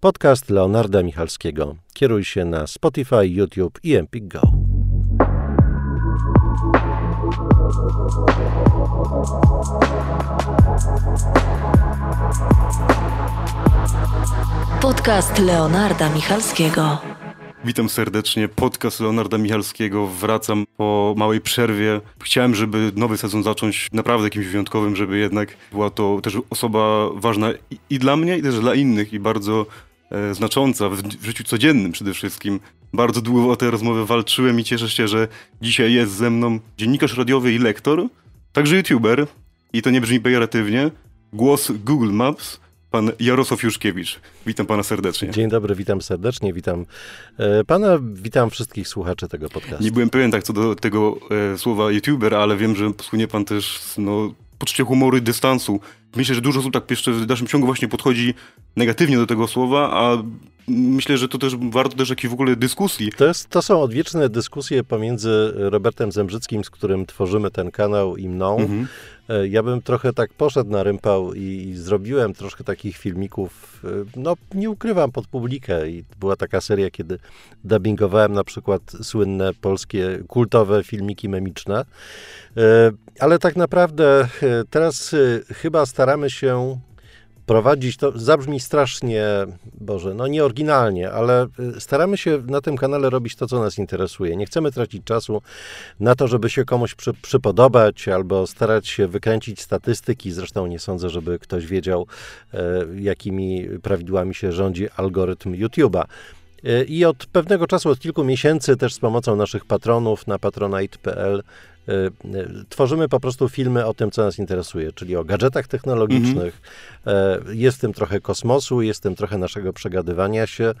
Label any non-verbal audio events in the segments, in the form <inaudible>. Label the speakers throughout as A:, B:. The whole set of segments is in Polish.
A: Podcast Leonarda Michalskiego. Kieruj się na Spotify, YouTube i Empik Go.
B: Podcast Leonarda Michalskiego.
C: Witam serdecznie. Podcast Leonarda Michalskiego. Wracam po małej przerwie. Chciałem, żeby nowy sezon zacząć naprawdę kimś wyjątkowym, żeby jednak była to też osoba ważna i, i dla mnie, i też dla innych, i bardzo znacząca w, życiu codziennym przede wszystkim. Bardzo długo o tę rozmowę walczyłem i cieszę się, że dzisiaj jest ze mną dziennikarz radiowy i lektor, także youtuber, i to nie brzmi pejoratywnie, głos Google Maps, pan Jarosław Juszkiewicz. Witam pana serdecznie.
A: Dzień dobry, witam serdecznie, witam e, pana, witam wszystkich słuchaczy tego podcastu.
C: Nie byłem pewien tak co do tego e, słowa youtuber, ale wiem, że słynie pan też no, poczucia humoru i dystansu. Myślę, że dużo osób tak jeszcze w dalszym ciągu właśnie podchodzi negatywnie do tego słowa, a myślę, że to też warto też jakiejś w ogóle dyskusji.
A: To, jest, to są odwieczne dyskusje pomiędzy Robertem Zembrzyckim, z którym tworzymy ten kanał i mną.
C: Mhm.
A: E, Ja bym trochę tak poszedł na rympał i, i zrobiłem troszkę takich filmików, e, no nie ukrywam, pod publikę. I była taka seria, kiedy dubbingowałem na przykład słynne polskie kultowe filmiki memiczne. E, Ale tak naprawdę teraz chyba staramy się prowadzić, to zabrzmi strasznie, Boże, no nie oryginalnie, ale y, staramy się na tym kanale robić to, co nas interesuje. Nie chcemy tracić czasu na to, żeby się komuś przy, przypodobać albo starać się wykręcić statystyki. Zresztą nie sądzę, żeby ktoś wiedział, e, jakimi prawidłami się rządzi algorytm YouTube'a. E, I od pewnego czasu, od kilku miesięcy, też z pomocą naszych patronów na patronite.pl tworzymy po prostu filmy o tym, co nas interesuje, czyli o gadżetach technologicznych. E, Jest w tym trochę kosmosu, jest w tym trochę naszego przegadywania się e,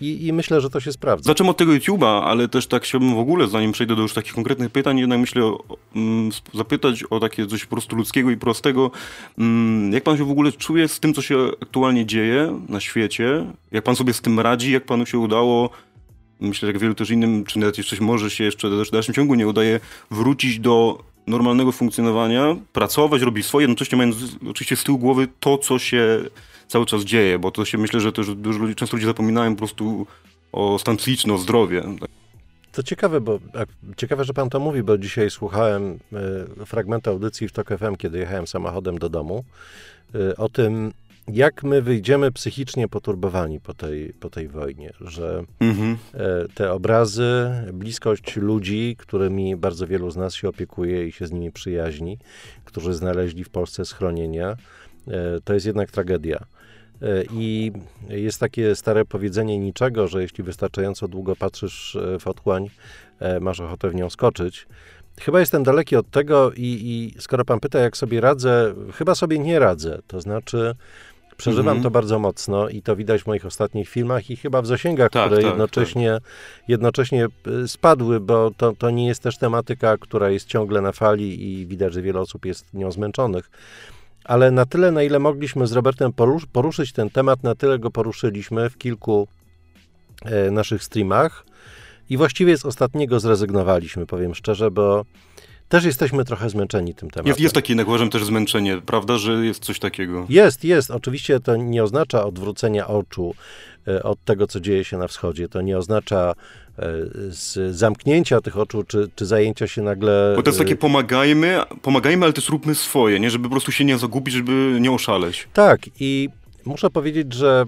A: i, i myślę, że to się sprawdza.
C: Zacząłem od tego YouTube'a, ale też tak chciałbym w ogóle, zanim przejdę do już takich konkretnych pytań, jednak myślę o, mm, zapytać o takie coś po prostu ludzkiego i prostego. Mm, Jak pan się w ogóle czuje z tym, co się aktualnie dzieje na świecie? Jak pan sobie z tym radzi? Jak panu się udało, myślę, że jak wielu też innym, czy nawet jeszcze może się jeszcze w dalszym ciągu nie udaje, wrócić do normalnego funkcjonowania, pracować, robić swoje, jednocześnie mając oczywiście z tyłu głowy to, co się cały czas dzieje, bo to się myślę, że też dużo ludzi, często ludzie zapominają po prostu o stan psychiczny, o zdrowie.
A: To ciekawe, bo ciekawe, że pan to mówi, bo dzisiaj słuchałem e, fragmentu audycji w TOK FM, kiedy jechałem samochodem do domu, e, o tym, jak my wyjdziemy psychicznie poturbowani po tej, po tej wojnie, że
C: Mhm.
A: e, te obrazy, bliskość ludzi, którymi bardzo wielu z nas się opiekuje i się z nimi przyjaźni, którzy znaleźli w Polsce schronienia, e, to jest jednak tragedia. E, I jest takie stare powiedzenie niczego, że jeśli wystarczająco długo patrzysz w otchłań, masz ochotę w nią skoczyć. Chyba jestem daleki od tego i, i skoro pan pyta, jak sobie radzę, chyba sobie nie radzę. To znaczy, przeżywam
C: Mhm.
A: to bardzo mocno i to widać w moich ostatnich filmach i chyba w zasięgach,
C: Tak,
A: które
C: tak,
A: jednocześnie, jednocześnie y, spadły, bo to, to nie jest też tematyka, która jest ciągle na fali i widać, że wiele osób jest nią zmęczonych. Ale na tyle, na ile mogliśmy z Robertem porusz, poruszyć ten temat, na tyle go poruszyliśmy w kilku e, naszych streamach. I właściwie z ostatniego zrezygnowaliśmy, powiem szczerze, bo też jesteśmy trochę zmęczeni tym tematem.
C: Jest, jest takie, jednak uważam, też zmęczenie, prawda, że jest coś takiego.
A: Jest, jest. Oczywiście to nie oznacza odwrócenia oczu e, od tego, co dzieje się na wschodzie. To nie oznacza e, zamknięcia tych oczu, czy, czy zajęcia się nagle...
C: Bo to jest
A: e,
C: takie pomagajmy, pomagajmy, ale też róbmy swoje, nie? Żeby po prostu się nie zagubić, żeby nie oszaleć.
A: Tak, i muszę powiedzieć, że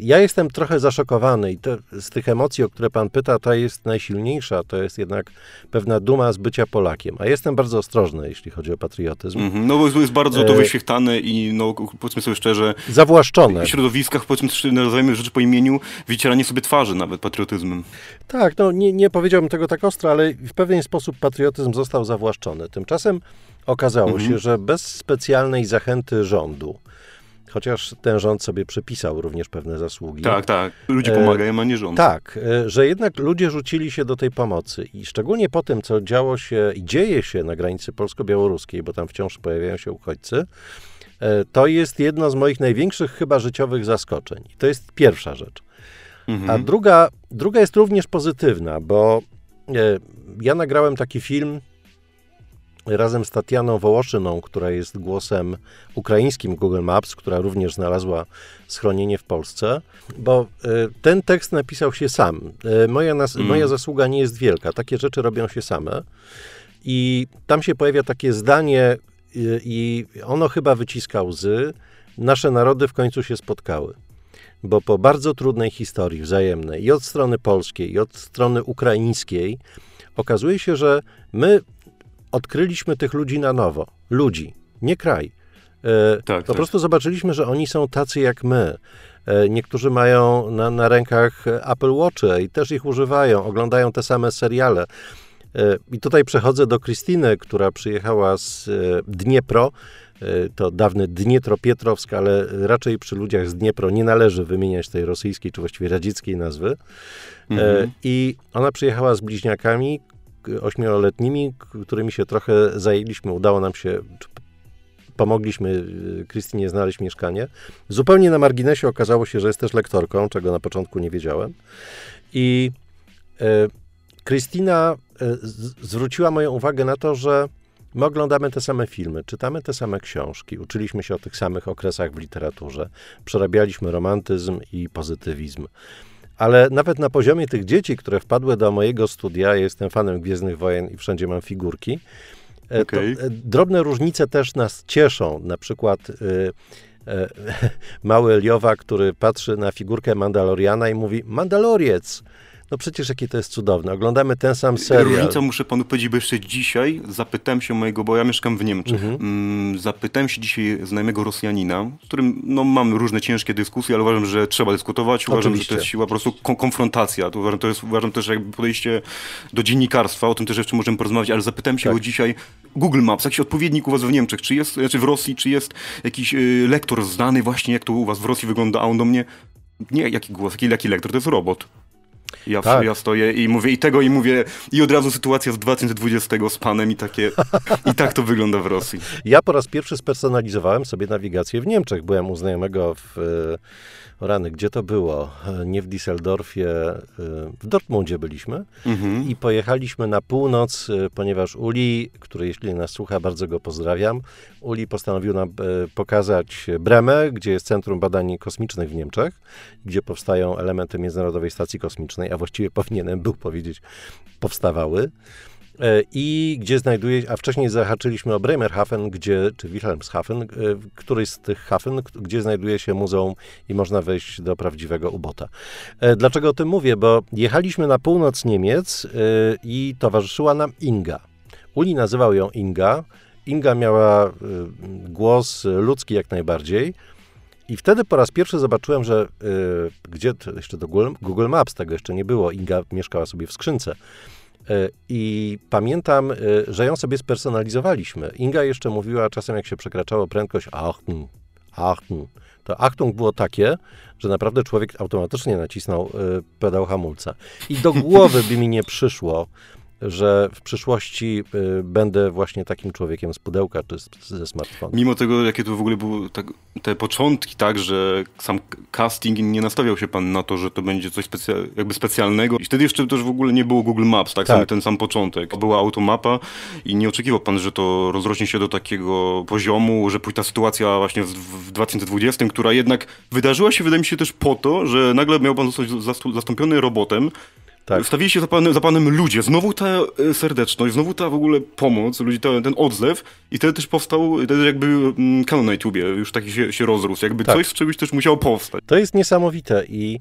A: ja jestem trochę zaszokowany i to, z tych emocji, o które pan pyta, ta jest najsilniejsza, to jest jednak pewna duma z bycia Polakiem. A jestem bardzo ostrożny, jeśli chodzi o patriotyzm.
C: Mhm. No bo jest- jest bardzo to
A: E,
C: wyświechtane i no powiedzmy sobie szczerze,
A: Zawłaszczone.
C: w środowiskach, powiedzmy, też nazwijmy rzeczy po imieniu, wycieranie sobie twarzy nawet patriotyzmem.
A: Tak, no nie, nie powiedziałbym tego tak ostro, ale w pewien sposób patriotyzm został zawłaszczony. Tymczasem okazało
C: Mhm.
A: się, że bez specjalnej zachęty rządu, chociaż ten rząd sobie przypisał również pewne zasługi.
C: Tak, tak. Ludzie
A: E,
C: pomagają, a nie rząd.
A: Tak, e, że jednak ludzie rzucili się do tej pomocy i szczególnie po tym, co działo się i dzieje się na granicy polsko-białoruskiej, bo tam wciąż pojawiają się uchodźcy, e, to jest jedno z moich największych chyba życiowych zaskoczeń. To jest pierwsza rzecz.
C: Mhm.
A: A druga, druga jest również pozytywna, bo ja nagrałem taki film razem z Tatianą Wołoszyną, która jest głosem ukraińskim Google Maps, która również znalazła schronienie w Polsce, bo y, ten tekst napisał się sam. Y, moja, nas, mm. moja zasługa nie jest wielka. Takie rzeczy robią się same. I tam się pojawia takie zdanie, y, i ono chyba wyciska łzy. Nasze narody w końcu się spotkały bo po bardzo trudnej historii wzajemnej i od strony polskiej, i od strony ukraińskiej, okazuje się, że my odkryliśmy tych ludzi na nowo. Ludzi, nie kraj. E, tak, po tak. prostu zobaczyliśmy, że oni są tacy jak my. E, niektórzy mają na, na rękach Apple Watche i też ich używają, oglądają te same seriale. E, I tutaj przechodzę do Krystyny, która przyjechała z Dniepro. To dawny Dnietro-Pietrowsk, ale raczej przy ludziach z Dniepro nie należy wymieniać tej rosyjskiej, czy właściwie radzieckiej nazwy. Mhm. I ona przyjechała z bliźniakami, ośmioletnimi, którymi się trochę zajęliśmy. Udało nam się, pomogliśmy y, Krystynie znaleźć mieszkanie. Zupełnie na marginesie okazało się, że jest też lektorką, czego na początku nie wiedziałem. I e, Krystyna e, zwróciła moją uwagę na to, że my oglądamy te same filmy, czytamy te same książki, uczyliśmy się o tych samych okresach w literaturze, przerabialiśmy romantyzm i pozytywizm. Ale nawet na poziomie tych dzieci, które wpadły do mojego studia, jestem fanem Gwiezdnych Wojen i wszędzie mam figurki, okay. to e, drobne różnice też nas cieszą. Na przykład e, e, <laughs> mały Liowa, który patrzy na figurkę Mandaloriana i mówi Mandaloriec. No przecież jakie to jest cudowne. Oglądamy ten sam serial.
C: Różnica, muszę panu powiedzieć, bo jeszcze dzisiaj zapytałem się mojego, bo ja mieszkam w Niemczech, mhm. mm, zapytałem się dzisiaj znajomego Rosjanina, z którym no, mam różne ciężkie dyskusje, ale uważam, że trzeba dyskutować. Uważam, Oczywiście. że to jest siła po prostu kon konfrontacja. To uważam, to jest, uważam też jakby podejście do dziennikarstwa, o tym też jeszcze możemy porozmawiać, ale zapytałem się tak. go dzisiaj, Google Maps, jakiś odpowiednik u was w Niemczech, czy jest, znaczy w Rosji, czy jest jakiś y, lektor znany właśnie, jak to u was w Rosji wygląda, a on do mnie, nie, jaki głos, jaki, jaki lektor, to jest robot. Ja, tak. ja stoję i mówię i tego i mówię i od razu sytuacja z 2020 z panem i takie i tak to wygląda w Rosji.
A: Ja po raz pierwszy spersonalizowałem sobie nawigację w Niemczech. Byłem u znajomego w rany, gdzie to było? Nie w Düsseldorfie, w Dortmundzie byliśmy mhm. i pojechaliśmy na północ, ponieważ Uli, który jeśli nas słucha, bardzo go pozdrawiam, Uli postanowił nam e, pokazać Bremę, gdzie jest Centrum Badań Kosmicznych w Niemczech, gdzie powstają elementy Międzynarodowej Stacji Kosmicznej, a właściwie powinienem był powiedzieć, powstawały. E, i gdzie znajduje, a wcześniej zahaczyliśmy o Bremerhaven, gdzie, czy Wilhelmshaven, e, któryś z tych hafen, gdzie znajduje się muzeum i można wejść do prawdziwego ubota. E, dlaczego o tym mówię? Bo jechaliśmy na północ Niemiec i towarzyszyła nam Inga. Uli nazywał ją Inga. Inga miała głos ludzki jak najbardziej. I wtedy po raz pierwszy zobaczyłem, że gdzie, jeszcze do Google, Google Maps, tego jeszcze nie było, Inga mieszkała sobie w skrzynce. E, I pamiętam, e, że ją sobie spersonalizowaliśmy. Inga jeszcze mówiła czasem, jak się przekraczało prędkość, Achtung, Achtung. To Achtung było takie, że naprawdę człowiek automatycznie nacisnął e, pedał hamulca. I do głowy by mi nie przyszło, że w przyszłości y, będę właśnie takim człowiekiem z pudełka czy z, ze smartfona.
C: Mimo tego, jakie to w ogóle były tak, te początki, tak, że sam casting nie nastawiał się pan na to, że to będzie coś jakby specjalnego. I wtedy jeszcze też w ogóle nie było Google Maps, tak, tak. Sam ten sam początek. Była automapa i nie oczekiwał pan, że to rozrośnie się do takiego poziomu, że pójdzie ta sytuacja właśnie w, w 2020, która jednak wydarzyła się, wydaje mi się, też po to, że nagle miał pan zostać zastąpiony robotem, tak. Stawili się za panem, za panem ludzie, znowu ta e, serdeczność, znowu ta w ogóle pomoc, ludzi, ten, ten odzew i wtedy też powstał, wtedy jakby mm, kanał na YouTubie już taki się, się rozrósł, jakby tak. coś z czegoś też musiało powstać.
A: To jest niesamowite i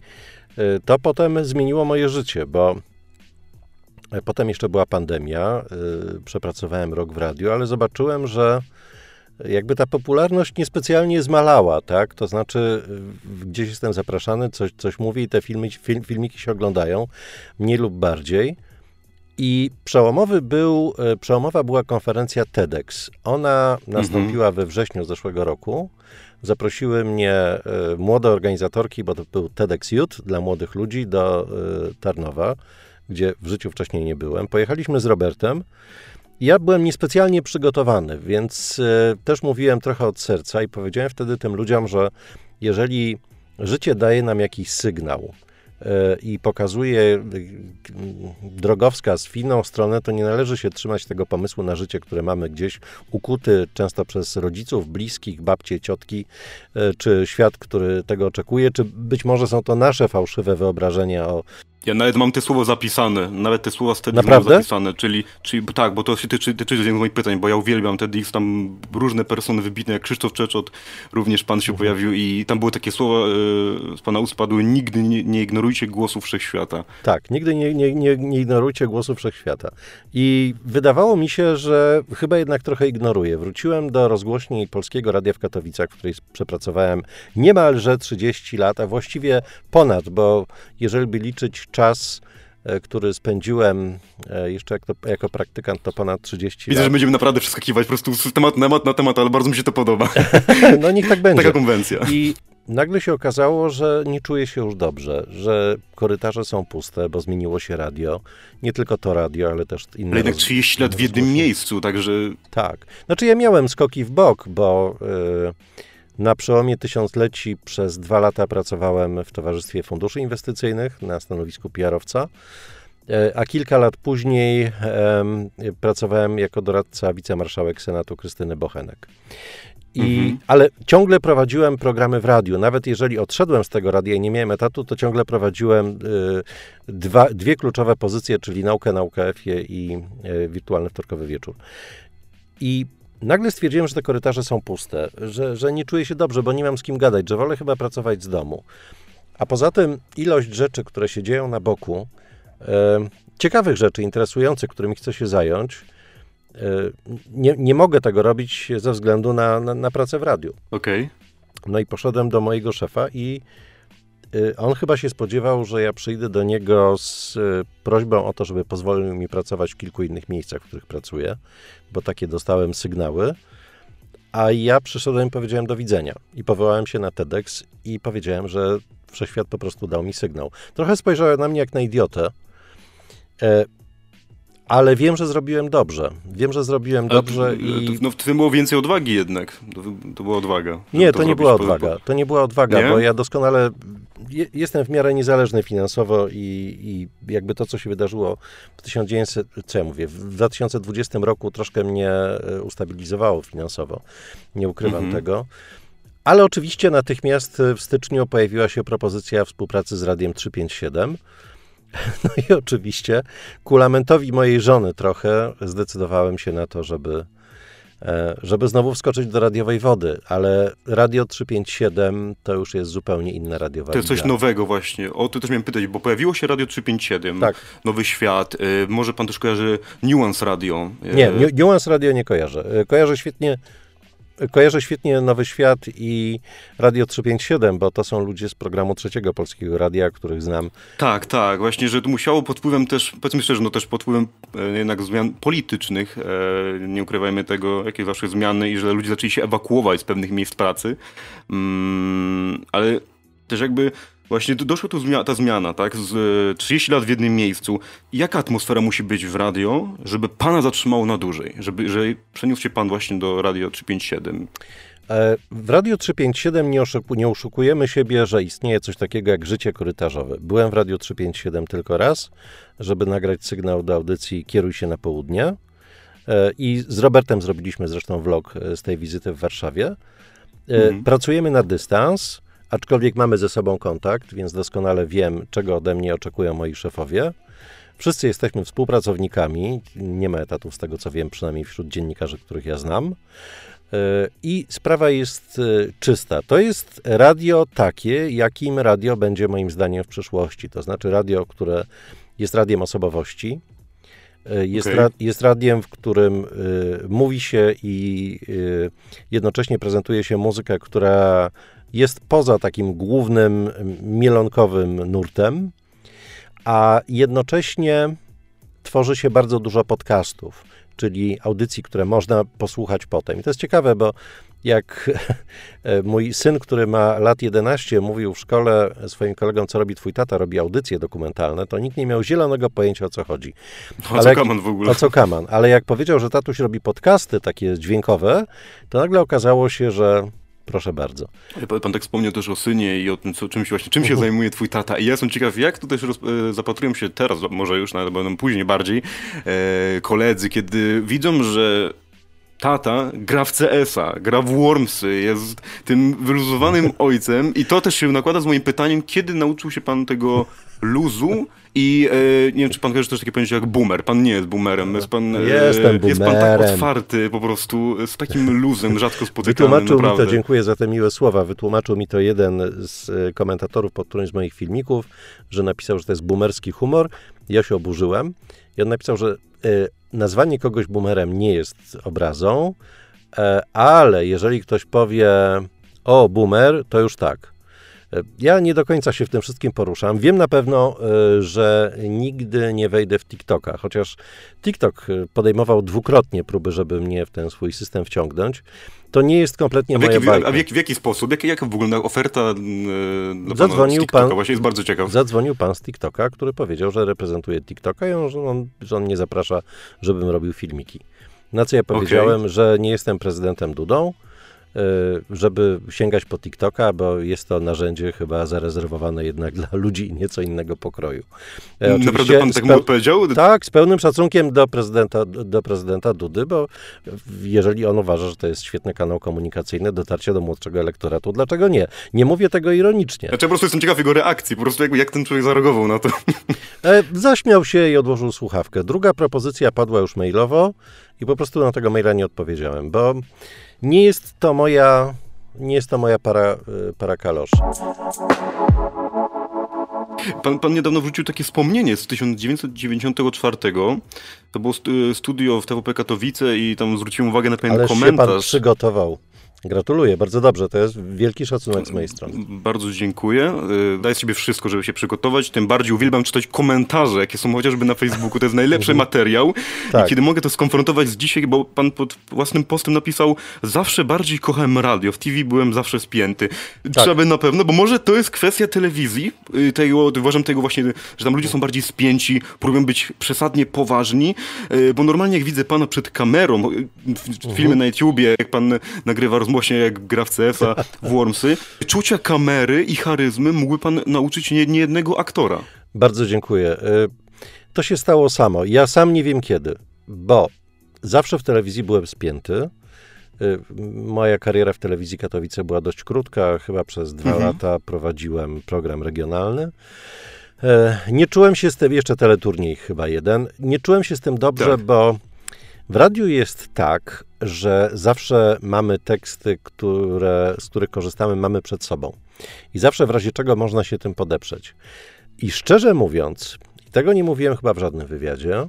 A: e, to potem zmieniło moje życie, bo e, potem jeszcze była pandemia, przepracowałem rok w radiu, ale zobaczyłem, że jakby ta popularność niespecjalnie zmalała, tak? To znaczy, gdzieś jestem zapraszany, coś, coś mówi i te filmy, film, filmiki się oglądają, mniej lub bardziej. I przełomowy był, e, przełomowa była konferencja TEDx. Ona nastąpiła mhm. we wrześniu zeszłego roku. Zaprosiły mnie e, młode organizatorki, bo to był TEDx Youth dla młodych ludzi do e, Tarnowa, gdzie w życiu wcześniej nie byłem. Pojechaliśmy z Robertem. Ja byłem niespecjalnie przygotowany, więc e, też mówiłem trochę od serca i powiedziałem wtedy tym ludziom, że jeżeli życie daje nam jakiś sygnał, e, i pokazuje e, drogowskaz w inną stronę, to nie należy się trzymać tego pomysłu na życie, które mamy gdzieś ukuty często przez rodziców, bliskich, babcie, ciotki, czy świat, który tego oczekuje, czy być może są to nasze fałszywe wyobrażenia o
C: ja nawet mam te słowa zapisane, nawet te słowa z TEDx mam zapisane, czyli, czyli tak, bo to się tyczy, tyczy jednego z moich pytań, bo ja uwielbiam TEDx, tam różne persony wybitne, jak Krzysztof Czeczot, również pan się pojawił i tam były takie słowa e, z pana ust padły, nigdy nie, nie ignorujcie głosu wszechświata.
A: Tak, nigdy nie, nie, nie, nie ignorujcie głosu wszechświata. I wydawało mi się, że chyba jednak trochę ignoruję. Wróciłem do rozgłośni Polskiego Radia w Katowicach, w której przepracowałem niemalże 30 lat, a właściwie ponad, bo jeżeli by liczyć czas, e, który spędziłem e, jeszcze jako, jako praktykant, to ponad 30
C: Widzę,
A: lat.
C: że będziemy naprawdę przeskakiwać po prostu z temat na temat na temat, ale bardzo mi się to podoba. <laughs>
A: No niech tak będzie.
C: Taka konwencja.
A: I nagle się okazało, że nie czuję się już dobrze, że korytarze są puste, bo zmieniło się radio. Nie tylko to radio, ale też inne.
C: Ale jednak
A: roz-
C: 30 lat w jednym miejscu, także
A: Tak. Znaczy ja miałem skoki w bok, bo y, na przełomie tysiącleci przez dwa lata pracowałem w Towarzystwie Funduszy Inwestycyjnych na stanowisku PR-owca, y, a kilka lat później y, pracowałem jako doradca wicemarszałek Senatu Krystyny Bochenek. I,
C: Mhm.
A: Ale ciągle prowadziłem programy w radiu. Nawet jeżeli odszedłem z tego radia i nie miałem etatu, to ciągle prowadziłem y, dwa, dwie kluczowe pozycje, czyli naukę na UKF-ie i y, wirtualny wtorkowy wieczór. I nagle stwierdziłem, że te korytarze są puste, że, że nie czuję się dobrze, bo nie mam z kim gadać, że wolę chyba pracować z domu. A poza tym ilość rzeczy, które się dzieją na boku, e, ciekawych rzeczy, interesujących, którymi chcę się zająć, e, nie, nie mogę tego robić ze względu na, na, na pracę w radiu.
C: okej.
A: No i poszedłem do mojego szefa i on chyba się spodziewał, że ja przyjdę do niego z y, prośbą o to, żeby pozwolił mi pracować w kilku innych miejscach, w których pracuję, bo takie dostałem sygnały. A ja przyszedłem i powiedziałem do widzenia. I powołałem się na TEDx i powiedziałem, że wszechświat po prostu dał mi sygnał. Trochę spojrzałem na mnie jak na idiotę, e, ale wiem, że zrobiłem dobrze. Wiem, że zrobiłem
C: Ale
A: dobrze
C: to-
A: i...
C: to- No w tym było więcej odwagi jednak. To, to była odwaga.
A: Nie, to nie
C: zrobić
A: była odwaga. To nie była odwaga,
C: Nie?
A: bo ja doskonale je, jestem w miarę niezależny finansowo i, i jakby to, co się wydarzyło w 1900, co ja mówię, w 2020 roku troszkę mnie e, ustabilizowało finansowo. Nie ukrywam
C: Mhm.
A: tego. Ale oczywiście natychmiast e, w styczniu pojawiła się propozycja współpracy z Radiem 357. <laughs> No i oczywiście ku lamentowi mojej żony trochę zdecydowałem się na to, żeby, e, żeby znowu wskoczyć do radiowej wody, ale Radio 357 to już jest zupełnie inna radiowa
C: To jest coś nowego właśnie. O to też miałem pytać, bo pojawiło się Radio 357,
A: Tak.
C: Nowy Świat. Y, może pan też kojarzy Nuance Radio. Y,
A: Nie, Ni- Nuance Radio nie kojarzę. E, Kojarzę świetnie, kojarzę świetnie Nowy Świat i Radio 357, bo to są ludzie z programu Trzeciego Polskiego Radia, których znam.
C: Tak, tak. Właśnie, że to musiało pod wpływem też, powiedzmy szczerze, no też pod wpływem e, jednak zmian politycznych, e, nie ukrywajmy tego, jakie zawsze zmiany i że ludzie zaczęli się ewakuować z pewnych miejsc pracy. Mm, ale też jakby właśnie do- doszła tu zmia- ta zmiana, tak? Z e, 30 lat w jednym miejscu. Jaka atmosfera musi być w radio, żeby pana zatrzymało na dłużej? Żeby, że przeniósł się pan właśnie do Radio 357.
A: E, W Radiu 357 nie, oszuku, nie oszukujemy siebie, że istnieje coś takiego jak życie korytarzowe. Byłem w Radiu 357 tylko raz, żeby nagrać sygnał do audycji Kieruj się na południe. E, I z Robertem zrobiliśmy zresztą vlog e, z tej wizyty w Warszawie. E,
C: Mhm.
A: Pracujemy na dystans, aczkolwiek mamy ze sobą kontakt, więc doskonale wiem, czego ode mnie oczekują moi szefowie. Wszyscy jesteśmy współpracownikami, nie ma etatów z tego co wiem, przynajmniej wśród dziennikarzy, których ja znam. E, I sprawa jest e, czysta. To jest radio takie, jakim radio będzie moim zdaniem w przyszłości. To znaczy radio, które jest radiem osobowości. e, Jest,
C: Okej.
A: ra, jest radiem, w którym y, mówi się i y, jednocześnie prezentuje się muzykę, która jest poza takim głównym mielonkowym nurtem, a jednocześnie tworzy się bardzo dużo podcastów, czyli audycji, które można posłuchać potem. I to jest ciekawe, bo jak <laughs> mój syn, który ma lat 11, mówił w szkole swoim kolegom, co robi twój tata, robi audycje dokumentalne, to nikt nie miał zielonego pojęcia, o co chodzi.
C: O
A: Ale
C: co kaman w ogóle?
A: O co kaman. Ale jak powiedział, że tatuś robi podcasty takie dźwiękowe, to nagle okazało się, że Proszę bardzo.
C: Pan, tak wspomniał też o synie i o tym, co, czym, się właśnie, czym się zajmuje twój tata. I ja jestem ciekaw, jak tu też roz, e, zapatrują się teraz, może już nawet będą później bardziej, e, koledzy, kiedy widzą, że tata gra w CS-a, gra w Wormsy, jest tym wyluzowanym <laughs> ojcem i to też się nakłada z moim pytaniem, kiedy nauczył się pan tego luzu i e, nie wiem, czy pan kojarzy też takie pojęcie jak boomer. Pan nie jest boomerem, jest pan, e,
A: Jestem
C: jest pan tak
A: boomerem.
C: otwarty po prostu, z takim <laughs> luzem rzadko spotykanym,
A: Wytłumaczył mi
C: naprawdę.
A: to, dziękuję za te miłe słowa, wytłumaczył mi to jeden z e, komentatorów pod którymś z moich filmików, że napisał, że to jest boomerski humor. Ja się oburzyłem i on napisał, że e, nazwanie kogoś boomerem nie jest obrazą, e, ale jeżeli ktoś powie o boomer, to już tak. E, Ja nie do końca się w tym wszystkim poruszam. Wiem na pewno, e, że nigdy nie wejdę w TikToka, chociaż TikTok e, podejmował dwukrotnie próby, żeby mnie w ten swój system wciągnąć. To nie jest kompletnie
C: A w,
A: moja
C: jaki,
A: bajka.
C: a w, jaki, w jaki sposób? Jak, jak wygląda oferta yy, dla
A: Zadzwonił
C: pana z TikToka?
A: pan-
C: Właśnie jest bardzo ciekaw.
A: Zadzwonił pan z TikToka, który powiedział, że reprezentuje TikToka i on, że, on, że on mnie zaprasza, żebym robił filmiki. Na co ja powiedziałem, że nie jestem prezydentem Dudą, żeby sięgać po TikToka, bo jest to narzędzie chyba zarezerwowane jednak <laughs> dla ludzi nieco innego pokroju. E,
C: Naprawdę
A: oczywiście
C: pan tak mu odpowiedział?
A: Tak, z pełnym szacunkiem do prezydenta, do prezydenta Dudy, bo jeżeli on uważa, że to jest świetny kanał komunikacyjny, dotarcie do młodszego elektoratu, dlaczego nie? Nie mówię tego ironicznie.
C: Znaczy, ja po prostu jestem ciekaw jego reakcji, po prostu jak, jak ten człowiek zareagował na to. <laughs>
A: E, zaśmiał się i odłożył słuchawkę. Druga propozycja padła już mailowo i po prostu na tego maila nie odpowiedziałem, bo nie jest to moja, nie jest to moja para, e, para kaloszy.
C: Pan, pan niedawno wrzucił takie wspomnienie z 1994. To było stu- studio w TWP Katowice i tam zwróciłem uwagę na pewien
A: Ale się pan
C: komentarz.
A: przygotował. Gratuluję, bardzo dobrze, to jest wielki szacunek z mojej strony.
C: Bardzo dziękuję. Y, Daję sobie wszystko, żeby się przygotować. Tym bardziej uwielbiam czytać komentarze, jakie są chociażby na Facebooku. To jest najlepszy materiał.
A: Tak.
C: I kiedy mogę to skonfrontować z dzisiaj, bo pan pod własnym postem napisał zawsze bardziej kochałem radio. W TV byłem zawsze spięty.
A: Tak.
C: Trzeba by na pewno, bo może to jest kwestia telewizji. y, Tego, uważam tego właśnie, że tam ludzie są bardziej spięci, próbują być przesadnie poważni, y, bo normalnie jak widzę pana przed kamerą, y, w-
A: Mhm.
C: filmy na YouTubie, jak pan nagrywa <laughs> rozmowę, jak gra w CS-a, w <laughs> Wormsy, czucia kamery i charyzmy mógłby pan nauczyć nie, nie jednego aktora.
A: Bardzo dziękuję. Y, To się stało samo. Ja sam nie wiem kiedy, bo zawsze w telewizji byłem spięty. Y, Moja kariera w telewizji Katowice była dość krótka. Chyba przez dwa
C: Mhm.
A: lata prowadziłem program regionalny. E, Nie czułem się z tym, jeszcze teleturniej chyba jeden, nie czułem się z tym dobrze,
C: Tak.
A: bo w radiu jest tak, że zawsze mamy teksty, które, z których korzystamy, mamy przed sobą. I zawsze w razie czego można się tym podeprzeć. I szczerze mówiąc, tego nie mówiłem chyba w żadnym wywiadzie,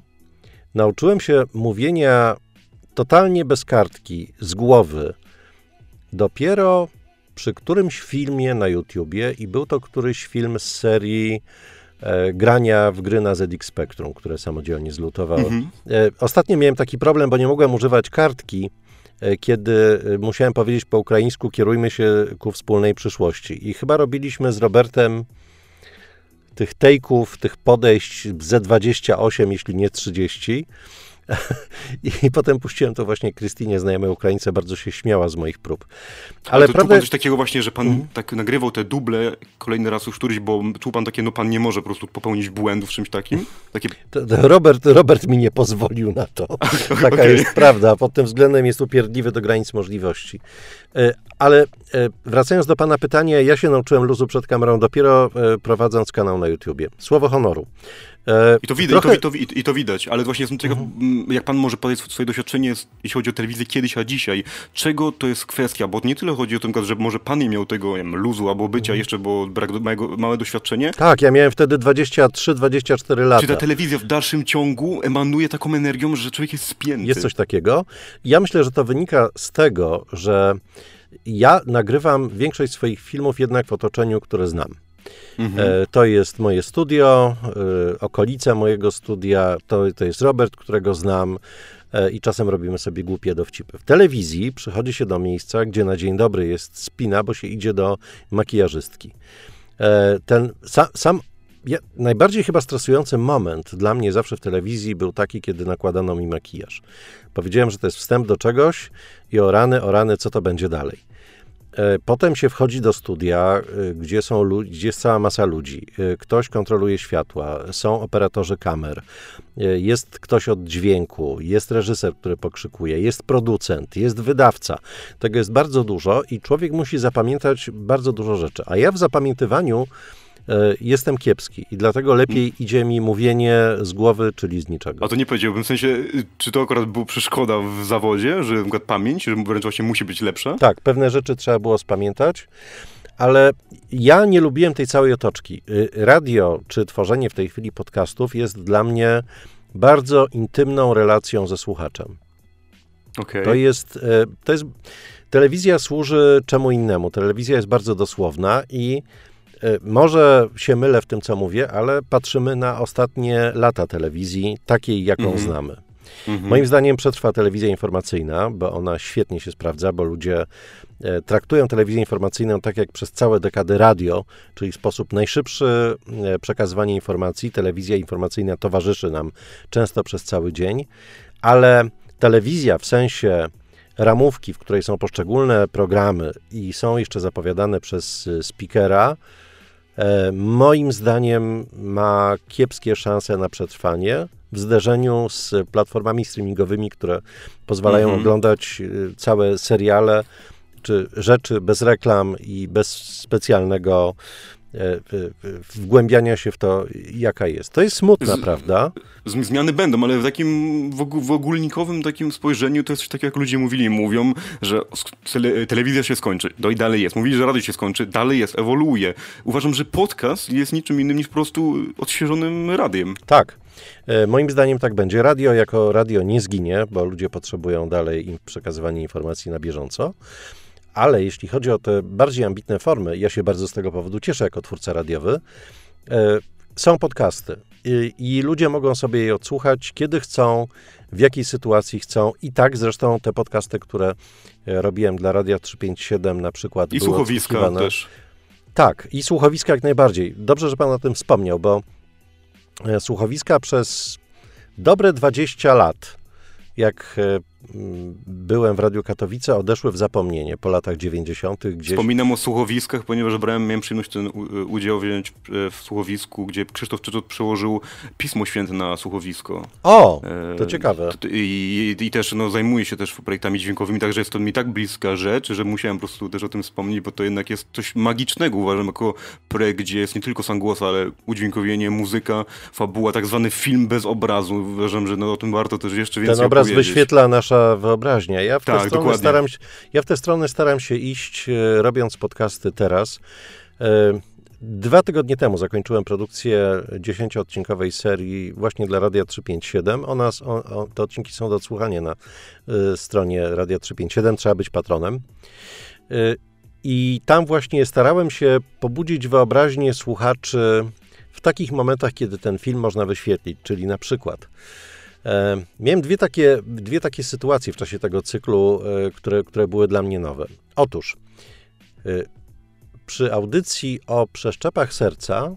A: nauczyłem się mówienia totalnie bez kartki, z głowy, dopiero przy którymś filmie na YouTubie i był to któryś film z serii grania w gry na ZX Spectrum, które samodzielnie zlutowałem.
C: Mhm.
A: E, Ostatnio miałem taki problem, bo nie mogłem używać kartki, e, kiedy e, musiałem powiedzieć po ukraińsku kierujmy się ku wspólnej przyszłości. I chyba robiliśmy z Robertem tych tejków, tych podejść Z28, jeśli nie 30. <laughs> I potem puściłem to właśnie Krystynie, znajomej Ukraińce, bardzo się śmiała z moich prób.
C: Ale
A: Ale
C: to,
A: prawda,
C: czuł pan coś takiego właśnie, że pan
A: Mhm.
C: tak nagrywał te duble kolejny raz już któryś, bo czuł pan takie, no pan nie może po prostu popełnić błędu w czymś takim? Takie,
A: To- to Robert, Robert mi nie pozwolił na to. <laughs> Taka jest prawda. Pod tym względem jest upierdliwy do granic możliwości. E, Ale e, wracając do Pana pytania, ja się nauczyłem luzu przed kamerą dopiero e, prowadząc kanał na YouTubie. Słowo honoru. E,
C: I to, widać,
A: trochę-
C: i, to, i, to, I to widać, ale właśnie jestem ciekaw, m, jak pan może powiedzieć swoje doświadczenie, jeśli chodzi o telewizję kiedyś, a dzisiaj. Czego to jest kwestia? Bo nie tyle chodzi o to, że może pan nie miał tego nie wiem, luzu albo bycia jeszcze, bo brak do, małego, małe doświadczenie.
A: Tak, ja miałem wtedy 23-24 lata.
C: Czy ta telewizja w dalszym ciągu emanuje taką energią, że człowiek jest spięty?
A: Jest coś takiego. Ja myślę, że to wynika z tego, że ja nagrywam większość swoich filmów jednak w otoczeniu, które znam.
C: Mhm.
A: E, To jest moje studio, e, okolica mojego studia, to, to jest Robert, którego znam e, i czasem robimy sobie głupie dowcipy. W telewizji przychodzi się do miejsca, gdzie na dzień dobry jest spina, bo się idzie do makijażystki. Ten sam, sam ja, najbardziej chyba stresujący moment dla mnie zawsze w telewizji był taki, kiedy nakładano mi makijaż. Powiedziałem, że to jest wstęp do czegoś i o rany, o rany, co to będzie dalej. E, potem się wchodzi do studia, e, gdzie, są, gdzie jest cała masa ludzi. E, ktoś kontroluje światła, są operatorzy kamer, jest ktoś od dźwięku, jest reżyser, który pokrzykuje, jest producent, jest wydawca. Tego jest bardzo dużo i człowiek musi zapamiętać bardzo dużo rzeczy. A ja w zapamiętywaniu jestem kiepski i dlatego lepiej idzie mi mówienie z głowy, czyli z niczego.
C: A to nie powiedziałbym, w sensie, czy to akurat była przeszkoda w zawodzie, że przykład pamięć, że wręcz właśnie musi być lepsza?
A: Tak, pewne rzeczy trzeba było spamiętać, ale ja nie lubiłem tej całej otoczki. Y, radio, czy tworzenie w tej chwili podcastów jest dla mnie bardzo intymną relacją ze słuchaczem.
C: Okay.
A: To jest, y, to jest, telewizja służy czemu innemu. Telewizja jest bardzo dosłowna i może się mylę w tym, co mówię, ale patrzymy na ostatnie lata telewizji, takiej, jaką -hmm. znamy. Mhm. Moim zdaniem przetrwa telewizja informacyjna, bo ona świetnie się sprawdza, bo ludzie e, traktują telewizję informacyjną tak jak przez całe dekady radio, czyli sposób najszybszy e, przekazywanie informacji. Telewizja informacyjna towarzyszy nam często przez cały dzień, ale telewizja w sensie ramówki, w której są poszczególne programy i są jeszcze zapowiadane przez speakera, moim zdaniem ma kiepskie szanse na przetrwanie w zderzeniu z platformami streamingowymi, które pozwalają mm -hmm. oglądać y, całe seriale czy rzeczy bez reklam i bez specjalnego e, wgłębiania się w to, jaka jest. To jest smutna,
C: z,
A: prawda?
C: Zmiany będą, ale w takim w ogólnikowym takim spojrzeniu to jest tak, jak ludzie mówili. Mówią, że telewizja się skończy. No i dalej jest. Mówili, że radio się skończy. Dalej jest, ewoluuje. Uważam, że podcast jest niczym innym niż po prostu odświeżonym radiem.
A: Tak. E, moim zdaniem tak będzie. Radio jako radio nie zginie, bo ludzie potrzebują dalej przekazywania informacji na bieżąco. Ale jeśli chodzi o te bardziej ambitne formy, ja się bardzo z tego powodu cieszę jako twórca radiowy, e, są podcasty i, ludzie mogą sobie je odsłuchać, kiedy chcą, w jakiej sytuacji chcą. I tak zresztą te podcasty, które e, robiłem dla Radia 357 na przykład.
C: I słuchowiska też.
A: Tak, i słuchowiska jak najbardziej. Dobrze, że pan o tym wspomniał, bo E, słuchowiska przez dobre 20 lat, jak byłem w Radiu Katowice, odeszły w zapomnienie po latach 90. Gdzieś...
C: Wspominam o słuchowiskach, ponieważ brałem, miałem przyjemność ten udział wziąć e, w słuchowisku, gdzie Krzysztof Czyczot przełożył Pismo Święte na słuchowisko.
A: O, to ciekawe.
C: I, i, też no, zajmuję się też projektami dźwiękowymi, także jest to mi tak bliska rzecz, że musiałem po prostu też o tym wspomnieć, bo to jednak jest coś magicznego, uważam, jako projekt, gdzie jest nie tylko sam głos, ale udźwiękowienie, muzyka, fabuła, tak zwany film bez obrazu. Uważam, że no, o tym warto też jeszcze więcej
A: Ten obraz
C: opowiedzieć.
A: wyświetla nasze nasza wyobraźnia. Ja w, tak, te staram się, ja w tę stronę staram się iść, e, robiąc podcasty teraz. E, dwa tygodnie temu zakończyłem produkcję dziesięcioodcinkowej serii właśnie dla Radia 357. Ona, o, te odcinki są do odsłuchania na y, stronie Radia 357. Trzeba być patronem. Y, I tam właśnie starałem się pobudzić wyobraźnię słuchaczy w takich momentach, kiedy ten film można wyświetlić, czyli na przykład miałem dwie takie, dwie takie sytuacje w czasie tego cyklu, e, które, które były dla mnie nowe. Otóż e, przy audycji o przeszczepach serca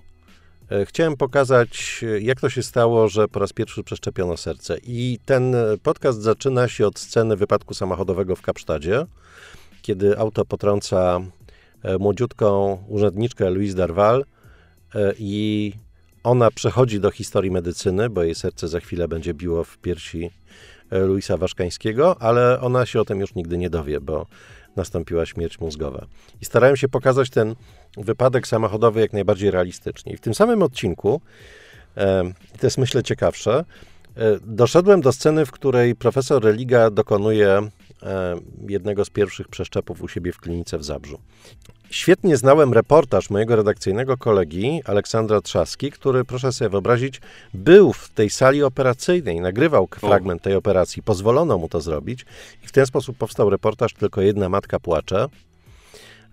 A: chciałem pokazać, jak to się stało, że po raz pierwszy przeszczepiono serce. I ten podcast zaczyna się od sceny wypadku samochodowego w Kapsztadzie, kiedy auto potrąca młodziutką urzędniczkę Louise Darwal i ona przechodzi do historii medycyny, bo jej serce za chwilę będzie biło w piersi e, Luisa Waszkańskiego, ale ona się o tym już nigdy nie dowie, bo nastąpiła śmierć mózgowa. I starałem się pokazać ten wypadek samochodowy jak najbardziej realistycznie. I w tym samym odcinku, e, to jest myślę ciekawsze, e, doszedłem do sceny, w której profesor Religa dokonuje jednego z pierwszych przeszczepów u siebie w klinice w Zabrzu. Świetnie znałem reportaż mojego redakcyjnego kolegi Aleksandra Trzaski, który, proszę sobie wyobrazić, był w tej sali operacyjnej, nagrywał fragment tej operacji, pozwolono mu to zrobić i w ten sposób powstał reportaż Tylko jedna matka płacze,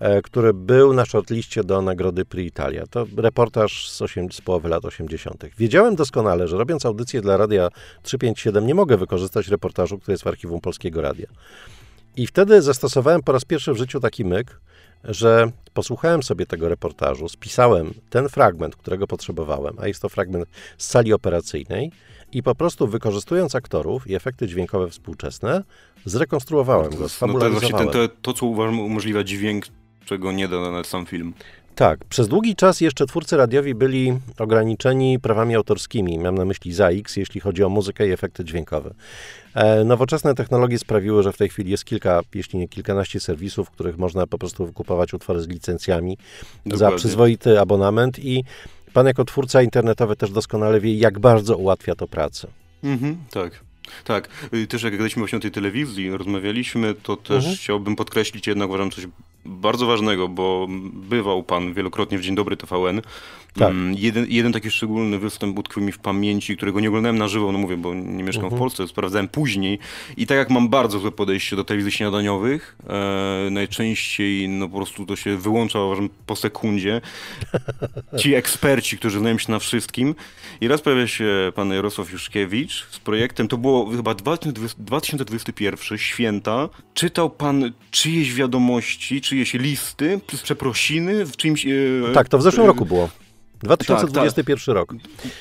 A: e, który był na shortliście do nagrody Pri Italia. To reportaż z, 8, z połowy lat 80. Wiedziałem doskonale, że robiąc audycję dla Radia 357 nie mogę wykorzystać reportażu, który jest w archiwum Polskiego Radia. I wtedy zastosowałem po raz pierwszy w życiu taki myk, że posłuchałem sobie tego reportażu, spisałem ten fragment, którego potrzebowałem, a jest to fragment z sali operacyjnej i po prostu wykorzystując aktorów i efekty dźwiękowe współczesne, zrekonstruowałem go,
C: No to
A: sfabularyzowałem.
C: właśnie ten, to, to, co uważam umożliwia dźwięk, czego nie da nawet sam film.
A: Tak, przez długi czas jeszcze twórcy radiowi byli ograniczeni prawami autorskimi, mam na myśli ZAX, jeśli chodzi o muzykę i efekty dźwiękowe. E, nowoczesne technologie sprawiły, że w tej chwili jest kilka, jeśli nie kilkanaście serwisów, w których można po prostu kupować utwory z licencjami za
C: Dokładnie.
A: przyzwoity abonament i pan jako twórca internetowy też doskonale wie, jak bardzo ułatwia to pracę.
C: Mhm, tak. Tak, Y, też jak gadaliśmy właśnie o tej telewizji, rozmawialiśmy, to też
A: Mhm.
C: chciałbym podkreślić jednak, uważam, coś bardzo ważnego, bo bywał pan wielokrotnie w Dzień Dobry TVN.
A: Tak.
C: Mm, Jeden, jeden taki szczególny występ utkwił mi w pamięci, którego nie oglądałem na żywo, no mówię, bo nie mieszkam
A: Mhm.
C: w Polsce, sprawdzałem później. I tak jak mam bardzo złe podejście do telewizji śniadaniowych, e, najczęściej no po prostu to się wyłącza, uważam, po sekundzie. <laughs> Ci eksperci, którzy znają się na wszystkim. I raz pojawia się pan Jarosław Juszkiewicz z projektem, to było chyba 2020 2021, święta. Czytał pan czyjeś wiadomości, czyjeś listy, przeprosiny w czymś... e,
A: Tak, to w zeszłym
C: e,
A: roku było. 2021 rok.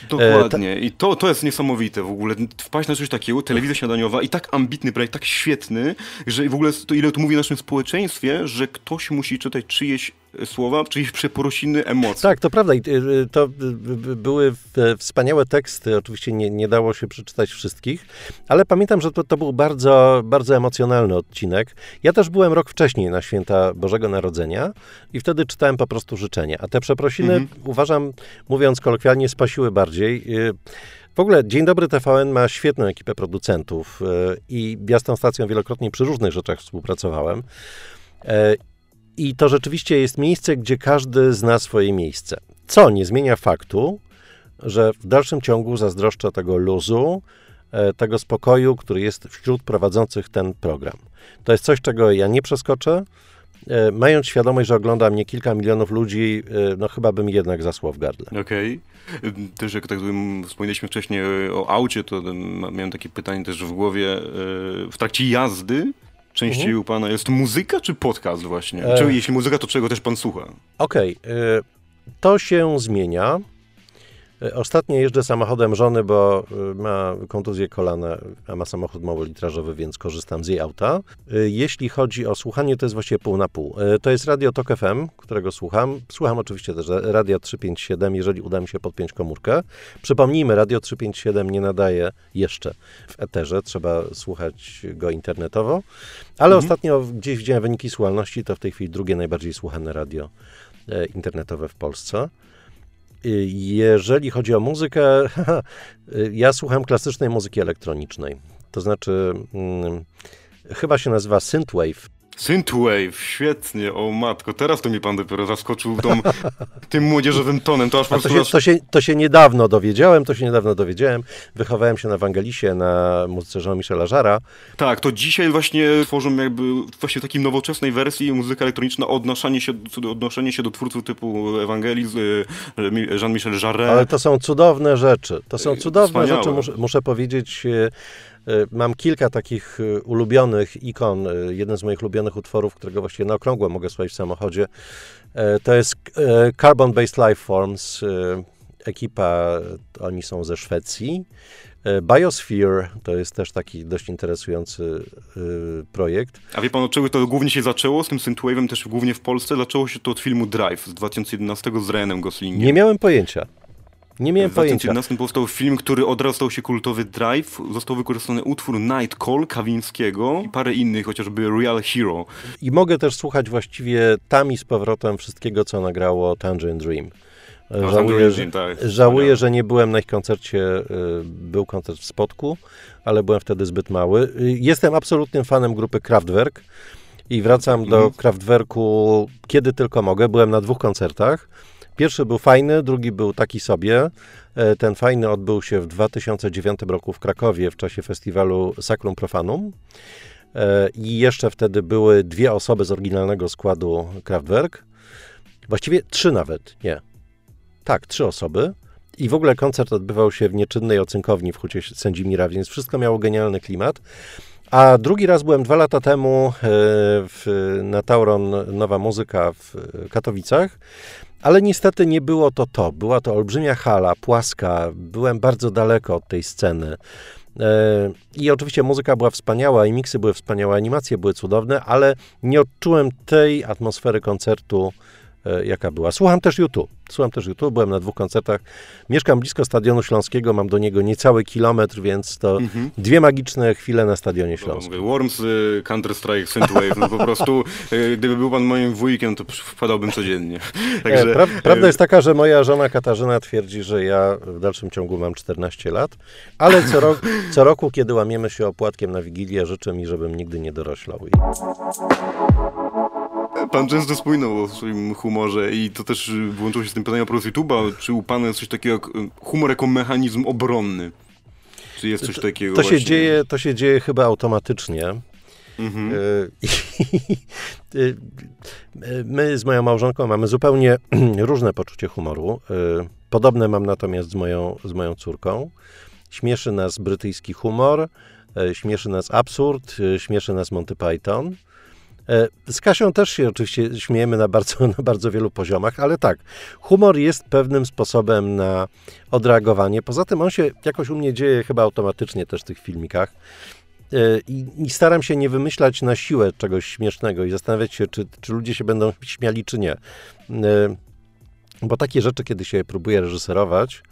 C: Dokładnie. I to, to jest niesamowite w ogóle. Wpaść na coś takiego, telewizja śniadaniowa i tak ambitny projekt, tak świetny, że w ogóle to ile to mówi o naszym społeczeństwie, że ktoś musi czytać czyjeś słowa, czyjeś przeprosiny, emocje.
A: Tak, to prawda. I y, to y, y, były w- wspaniałe teksty. Oczywiście nie, nie dało się przeczytać wszystkich, ale pamiętam, że to, to był bardzo, bardzo emocjonalny odcinek. Ja też byłem rok wcześniej na święta Bożego Narodzenia i wtedy czytałem po prostu życzenia. A te przeprosiny,
C: Mhm.
A: uważam, mówiąc kolokwialnie, spasiły bardziej. Y, W ogóle Dzień Dobry TVN ma świetną ekipę producentów i ja z tą stacją wielokrotnie przy różnych rzeczach współpracowałem. I to rzeczywiście jest miejsce, gdzie każdy zna swoje miejsce. Co nie zmienia faktu, że w dalszym ciągu zazdroszczę tego luzu, e, tego spokoju, który jest wśród prowadzących ten program. To jest coś, czego ja nie przeskoczę. E, Mając świadomość, że ogląda mnie kilka milionów ludzi, e, no chyba bym jednak zasłał w gardle.
C: Okej. Ym, Też jak tak wspomnieliśmy wcześniej o aucie, to miałem takie pytanie też w głowie. W trakcie jazdy częściej u pana jest muzyka czy podcast właśnie?
A: E.
C: Czy jeśli muzyka, to czego też pan słucha?
A: Okej, y, to się zmienia. Y, Ostatnio jeżdżę samochodem żony, bo y, ma kontuzję kolana, a ma samochód małolitrażowy, więc korzystam z jej auta. Y, Jeśli chodzi o słuchanie, to jest właściwie pół na pół. To jest Radio Tok FM, którego słucham. Słucham oczywiście też Radia 357, jeżeli uda mi się podpiąć komórkę. Przypomnijmy, Radio 357 nie nadaje jeszcze w eterze, trzeba słuchać go internetowo, ale ostatnio gdzieś widziałem wyniki słuchalności, to w tej chwili drugie najbardziej słuchane radio e, internetowe w Polsce. Jeżeli chodzi o muzykę, <laughs> ja słucham klasycznej muzyki elektronicznej. To znaczy, mm, chyba się nazywa Synthwave.
C: Synthwave, świetnie, o matko, teraz to mnie pan dopiero zaskoczył tą, tym młodzieżowym tonem, to aż po
A: to, się, to, się, to się niedawno dowiedziałem, to się niedawno dowiedziałem. Wychowałem się na Wangelisie, na muzyce Jean-Michela Żara.
C: Tak, to dzisiaj właśnie tworzą jakby właśnie w takiej nowoczesnej wersji muzyka elektroniczna, odnoszenie się, odnoszenie się do twórców typu Ewangelii, y, Jean-Michel Jarre.
A: Ale to są cudowne rzeczy. To są
C: Ej,
A: cudowne
C: wspaniałe.
A: rzeczy, muszę, muszę powiedzieć. E, Mam kilka takich e, ulubionych ikon. E, Jeden z moich ulubionych utworów, którego właściwie na okrągło mogę słuchać w samochodzie, to jest Carbon Based Lifeforms. e, Ekipa, oni są ze Szwecji. Biosphere to jest też taki dość interesujący e, projekt.
C: A wie pan, od czego to głównie się zaczęło z tym synthwave'em też głównie w Polsce? Zaczęło się to od filmu Drive z 2011 z Ryanem Goslingiem.
A: Nie miałem pojęcia. Nie miałem
C: w
A: pojęcia.
C: 2011 powstał film, który od razu stał się kultowy Drive. Został wykorzystany utwór Night Call Kawińskiego i parę innych, chociażby Real Hero.
A: I mogę też słuchać właściwie tam i z powrotem wszystkiego, co nagrało Tangerine Dream. E,
C: Tangerine
A: Żałuję, że,
C: tak,
A: żałuję, że nie byłem na ich koncercie. y, Był koncert w Spodku, ale byłem wtedy zbyt mały. Y, Jestem absolutnym fanem grupy Kraftwerk i wracam do
C: Mhm.
A: Kraftwerku kiedy tylko mogę. Byłem na dwóch koncertach. Pierwszy był fajny, drugi był taki sobie. E, Ten fajny odbył się w 2009 roku w Krakowie w czasie festiwalu Sacrum Profanum. E, I jeszcze wtedy były dwie osoby z oryginalnego składu Kraftwerk. Właściwie trzy nawet, nie. Tak, trzy osoby. I w ogóle koncert odbywał się w nieczynnej ocynkowni w Hucie Sędzimira, więc wszystko miało genialny klimat. A drugi raz byłem dwa lata temu e, w, na Tauron Nowa Muzyka w Katowicach. Ale niestety nie było to to. Była to olbrzymia hala, płaska. Byłem bardzo daleko od tej sceny. E, I oczywiście muzyka była wspaniała, i miksy były wspaniałe, animacje były cudowne, ale nie odczułem tej atmosfery koncertu, jaka była. Słucham też YouTube. Słucham też YouTube, byłem na dwóch koncertach. Mieszkam blisko Stadionu Śląskiego, mam do niego niecały kilometr, więc to mhm. dwie magiczne chwile na Stadionie Śląskim.
C: No, Worms, y, Counter-Strike, Synthwave, no po prostu y, gdyby był pan moim wujkiem, to wpadałbym codziennie.
A: Także, pra prawda jest taka, że moja żona Katarzyna twierdzi, że ja w dalszym ciągu mam 14 lat, ale co, ro <laughs> co roku, kiedy łamiemy się opłatkiem na Wigilię, życzę mi, żebym nigdy nie doroślał.
C: Pan często wspominał o swoim humorze i to też włączyło się z tym pytaniem pro YouTube'a. Czy u Pana jest coś takiego jak y, humor jako mechanizm obronny? Czy jest coś takiego
A: to, to się dzieje, To się dzieje chyba automatycznie. Mhm. Y, <laughs> y, my z moją małżonką mamy zupełnie <clears throat> różne poczucie humoru. Podobne mam natomiast z moją, z moją córką. Śmieszy nas brytyjski humor, śmieszy nas absurd, śmieszy nas Monty Python. E, z Kasią też się oczywiście śmiejemy na bardzo, <laughs> na bardzo wielu poziomach, ale tak, humor jest pewnym sposobem na odreagowanie. Poza tym on się jakoś u mnie dzieje chyba automatycznie też w tych filmikach. E, I, I, staram się nie wymyślać na siłę czegoś śmiesznego i zastanawiać się, czy, czy ludzie się będą <laughs> śmiali, czy nie. E, bo takie rzeczy, kiedy się próbuje reżyserować,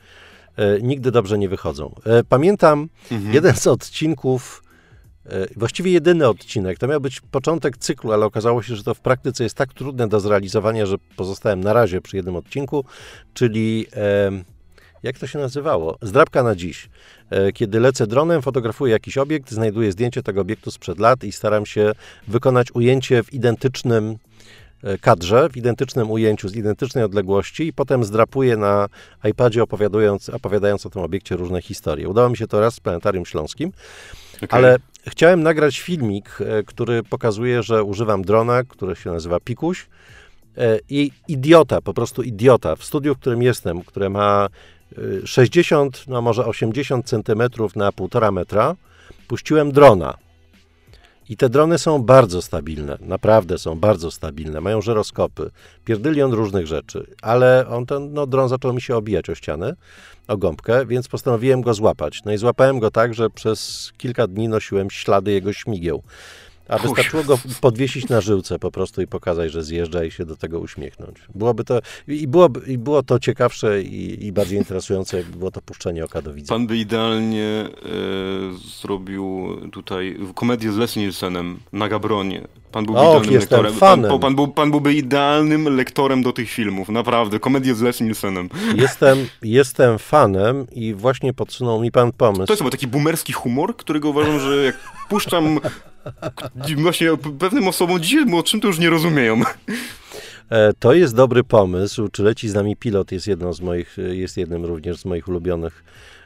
A: nigdy dobrze nie wychodzą. Pamiętam mhm. jeden z odcinków właściwie jedyny odcinek. To miał być początek cyklu, ale okazało się, że to w praktyce jest tak trudne do zrealizowania, że pozostałem na razie przy jednym odcinku, czyli jak to się nazywało? Zdrabka na dziś. E, kiedy lecę dronem, fotografuję jakiś obiekt, znajduję zdjęcie tego obiektu sprzed lat i staram się wykonać ujęcie w identycznym e, kadrze, w identycznym ujęciu, z identycznej odległości i potem zdrapuję na iPadzie opowiadając, opowiadając o tym obiekcie różne historie. Udało mi się to raz w Planetarium Śląskim, okay. ale Chciałem nagrać filmik, e, który pokazuje, że używam drona, który się nazywa Pikuś e, i idiota, po prostu idiota w studiu, w którym jestem, które ma 60, e, no może 80 centymetrów na 1,5 metra, puściłem drona. I te drony są bardzo stabilne, naprawdę są bardzo stabilne, mają żyroskopy, pierdylion różnych rzeczy, ale on ten no, dron zaczął mi się obijać o ścianę, o gąbkę, więc postanowiłem go złapać. No i złapałem go tak, że przez kilka dni nosiłem ślady jego śmigieł. A wystarczyło go podwiesić na żyłce po prostu i pokazać, że zjeżdża i się do tego uśmiechnąć. Byłoby to, i, byłoby, i było to ciekawsze i, i bardziej interesujące, jakby było to puszczenie oka do widza.
C: Pan by idealnie e, zrobił tutaj komedię z Leslie Nielsenem na Gabronie. Pan byłby
A: Och,
C: idealnym lektorem.
A: Fanem.
C: Pan, pan, był, pan byłby idealnym lektorem do tych filmów, naprawdę. Komedię z Leslie Nielsenem.
A: Jestem, jestem fanem i właśnie podsunął mi pan pomysł.
C: To jest chyba taki boomerski humor, którego uważam, że jak puszczam właśnie pewnym osobom dzisiaj młodszym to już nie rozumieją.
A: E, to jest dobry pomysł. Czy leci z nami pilot jest jedną z moich, jest jednym również z moich ulubionych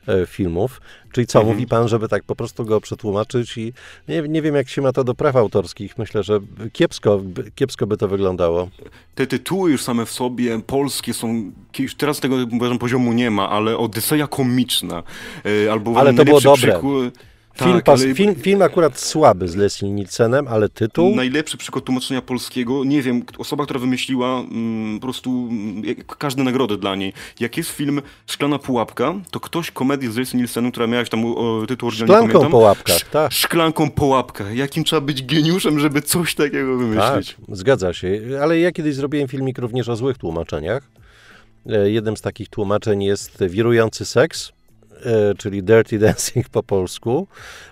A: e, filmów. Czyli co, mhm. mówi pan, żeby tak po prostu go przetłumaczyć i nie, nie wiem, jak się ma to do praw autorskich. Myślę, że kiepsko, kiepsko by to wyglądało.
C: Te tytuły już same w sobie polskie są, teraz tego uważam poziomu nie ma, ale Odyseja komiczna. E, albo
A: ale to było dobre. Przykład, Film, tak, pas, ale... film, film akurat słaby z Leslie Nielsenem, ale tytuł...
C: Najlepszy przykład tłumaczenia polskiego, nie wiem, osoba, która wymyśliła mm, po prostu mm, każde nagrody dla niej. Jak jest film Szklana Pułapka, to ktoś komedię z Leslie Nielsenem, która miała tam o, tytuł oryginalny,
A: Szklanką pamiętam, Pułapka, tak.
C: Szklanką Pułapka. Jakim trzeba być geniuszem, żeby coś takiego wymyślić.
A: Tak, zgadza się. Ale ja kiedyś zrobiłem filmik również o złych tłumaczeniach. E, jednym z takich tłumaczeń jest wirujący seks czyli Dirty Dancing po polsku.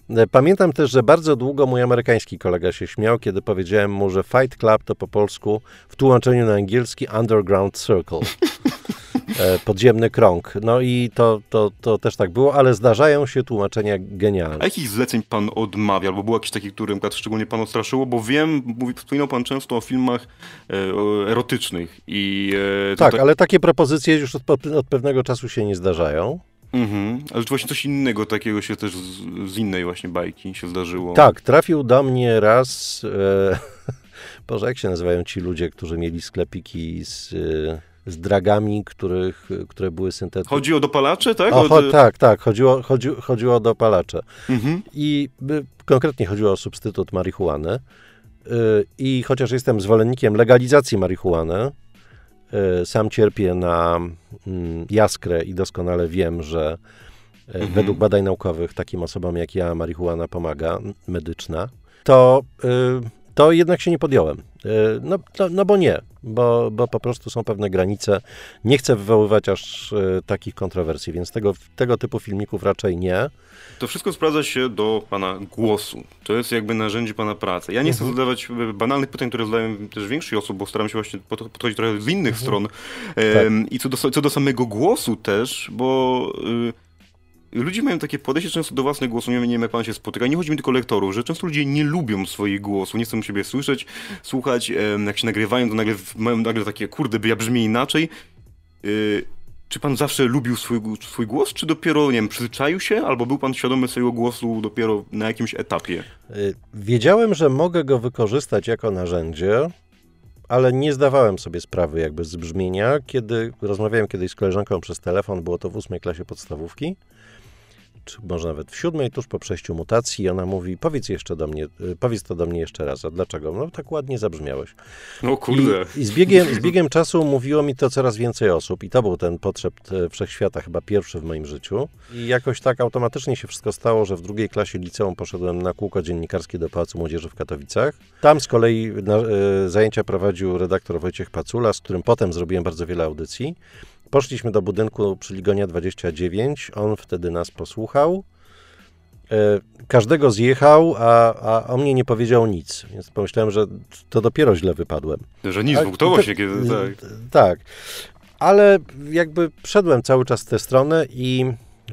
A: E, pamiętam też, że bardzo długo mój amerykański kolega się śmiał, kiedy powiedziałem mu, że Fight Club to po polsku w tłumaczeniu na angielski Underground Circle. E, podziemny krąg. No i to, to, to też tak było, ale zdarzają się tłumaczenia genialne.
C: A jakich zleceń pan odmawia? Albo był jakiś taki, który szczególnie pan straszyło? Bo wiem, mówi, wspominał pan często o filmach e, erotycznych. i
A: e, Tak, ale takie propozycje już od, od pewnego czasu się nie zdarzają.
C: Mhm, ale właśnie coś innego takiego się też z, z, innej właśnie bajki się zdarzyło.
A: Tak, trafił do mnie raz, e, <laughs> Boże, jak się nazywają ci ludzie, którzy mieli sklepiki z... E, z dragami, których, które były syntetyczne.
C: Chodzi o dopalacze, tak?
A: O, cho, tak, tak, chodziło, chodzi, chodziło o dopalacze.
C: Mhm.
A: I y, konkretnie chodziło o substytut marihuany. Y, I chociaż jestem zwolennikiem legalizacji marihuany, sam cierpię na mm, jaskrę i doskonale wiem, że y,
C: Mhm.
A: według badań naukowych takim osobom jak ja marihuana pomaga, medyczna, to, y, to jednak się nie podjąłem. Y, No, no, no bo nie, bo, bo po prostu są pewne granice. Nie chcę wywoływać aż y, takich kontrowersji, więc tego, tego typu filmików raczej nie.
C: To wszystko sprawdza się do pana głosu. To jest jakby narzędzie pana pracy. Ja nie chcę zadawać e, banalnych pytań, które zadają też większość osób, bo staram się właśnie pod- podchodzić trochę z innych stron. Em, I co do, co do samego głosu też, bo y, ludzie mają takie podejście często do własnego głosu. Nie wiem, nie wiem, jak pan się spotyka. Nie chodzi mi tylko o lektorów, że często ludzie nie lubią swoich głosów, nie chcą siebie słyszeć, słuchać. Jak się nagrywają, to nagle mają nagle takie, kurde, by ja brzmię inaczej. Y, czy pan zawsze lubił swój, swój głos, czy dopiero, nie wiem, przyzwyczaił się, albo był pan świadomy swojego głosu dopiero na jakimś etapie?
A: Y, Wiedziałem, że mogę go wykorzystać jako narzędzie, ale nie zdawałem sobie sprawy jakby z brzmienia. Kiedy rozmawiałem kiedyś z koleżanką przez telefon, było to w ósmej klasie podstawówki, czy może nawet w siódmej, tuż po przejściu mutacji, i ona mówi, powiedz jeszcze do mnie, y, powiedz to do mnie jeszcze raz, a dlaczego? No tak ładnie zabrzmiałeś.
C: No kurde.
A: I, i z, biegiem, z biegiem czasu mówiło mi to coraz więcej osób i to był ten potrzeb e, wszechświata, chyba pierwszy w moim życiu. I jakoś tak automatycznie się wszystko stało, że w drugiej klasie liceum poszedłem na kółko dziennikarskie do Pałacu Młodzieży w Katowicach. Tam z kolei na, e, zajęcia prowadził redaktor Wojciech Pacula, z którym potem zrobiłem bardzo wiele audycji. Poszliśmy do budynku przy Ligonia 29, on wtedy nas posłuchał. E, Każdego zjechał, a, a o mnie nie powiedział nic, więc pomyślałem, że to dopiero źle wypadłem.
C: Że nic,
A: to-
C: się kiedy... Tak.
A: Tak. Ale jakby szedłem cały czas w tę stronę i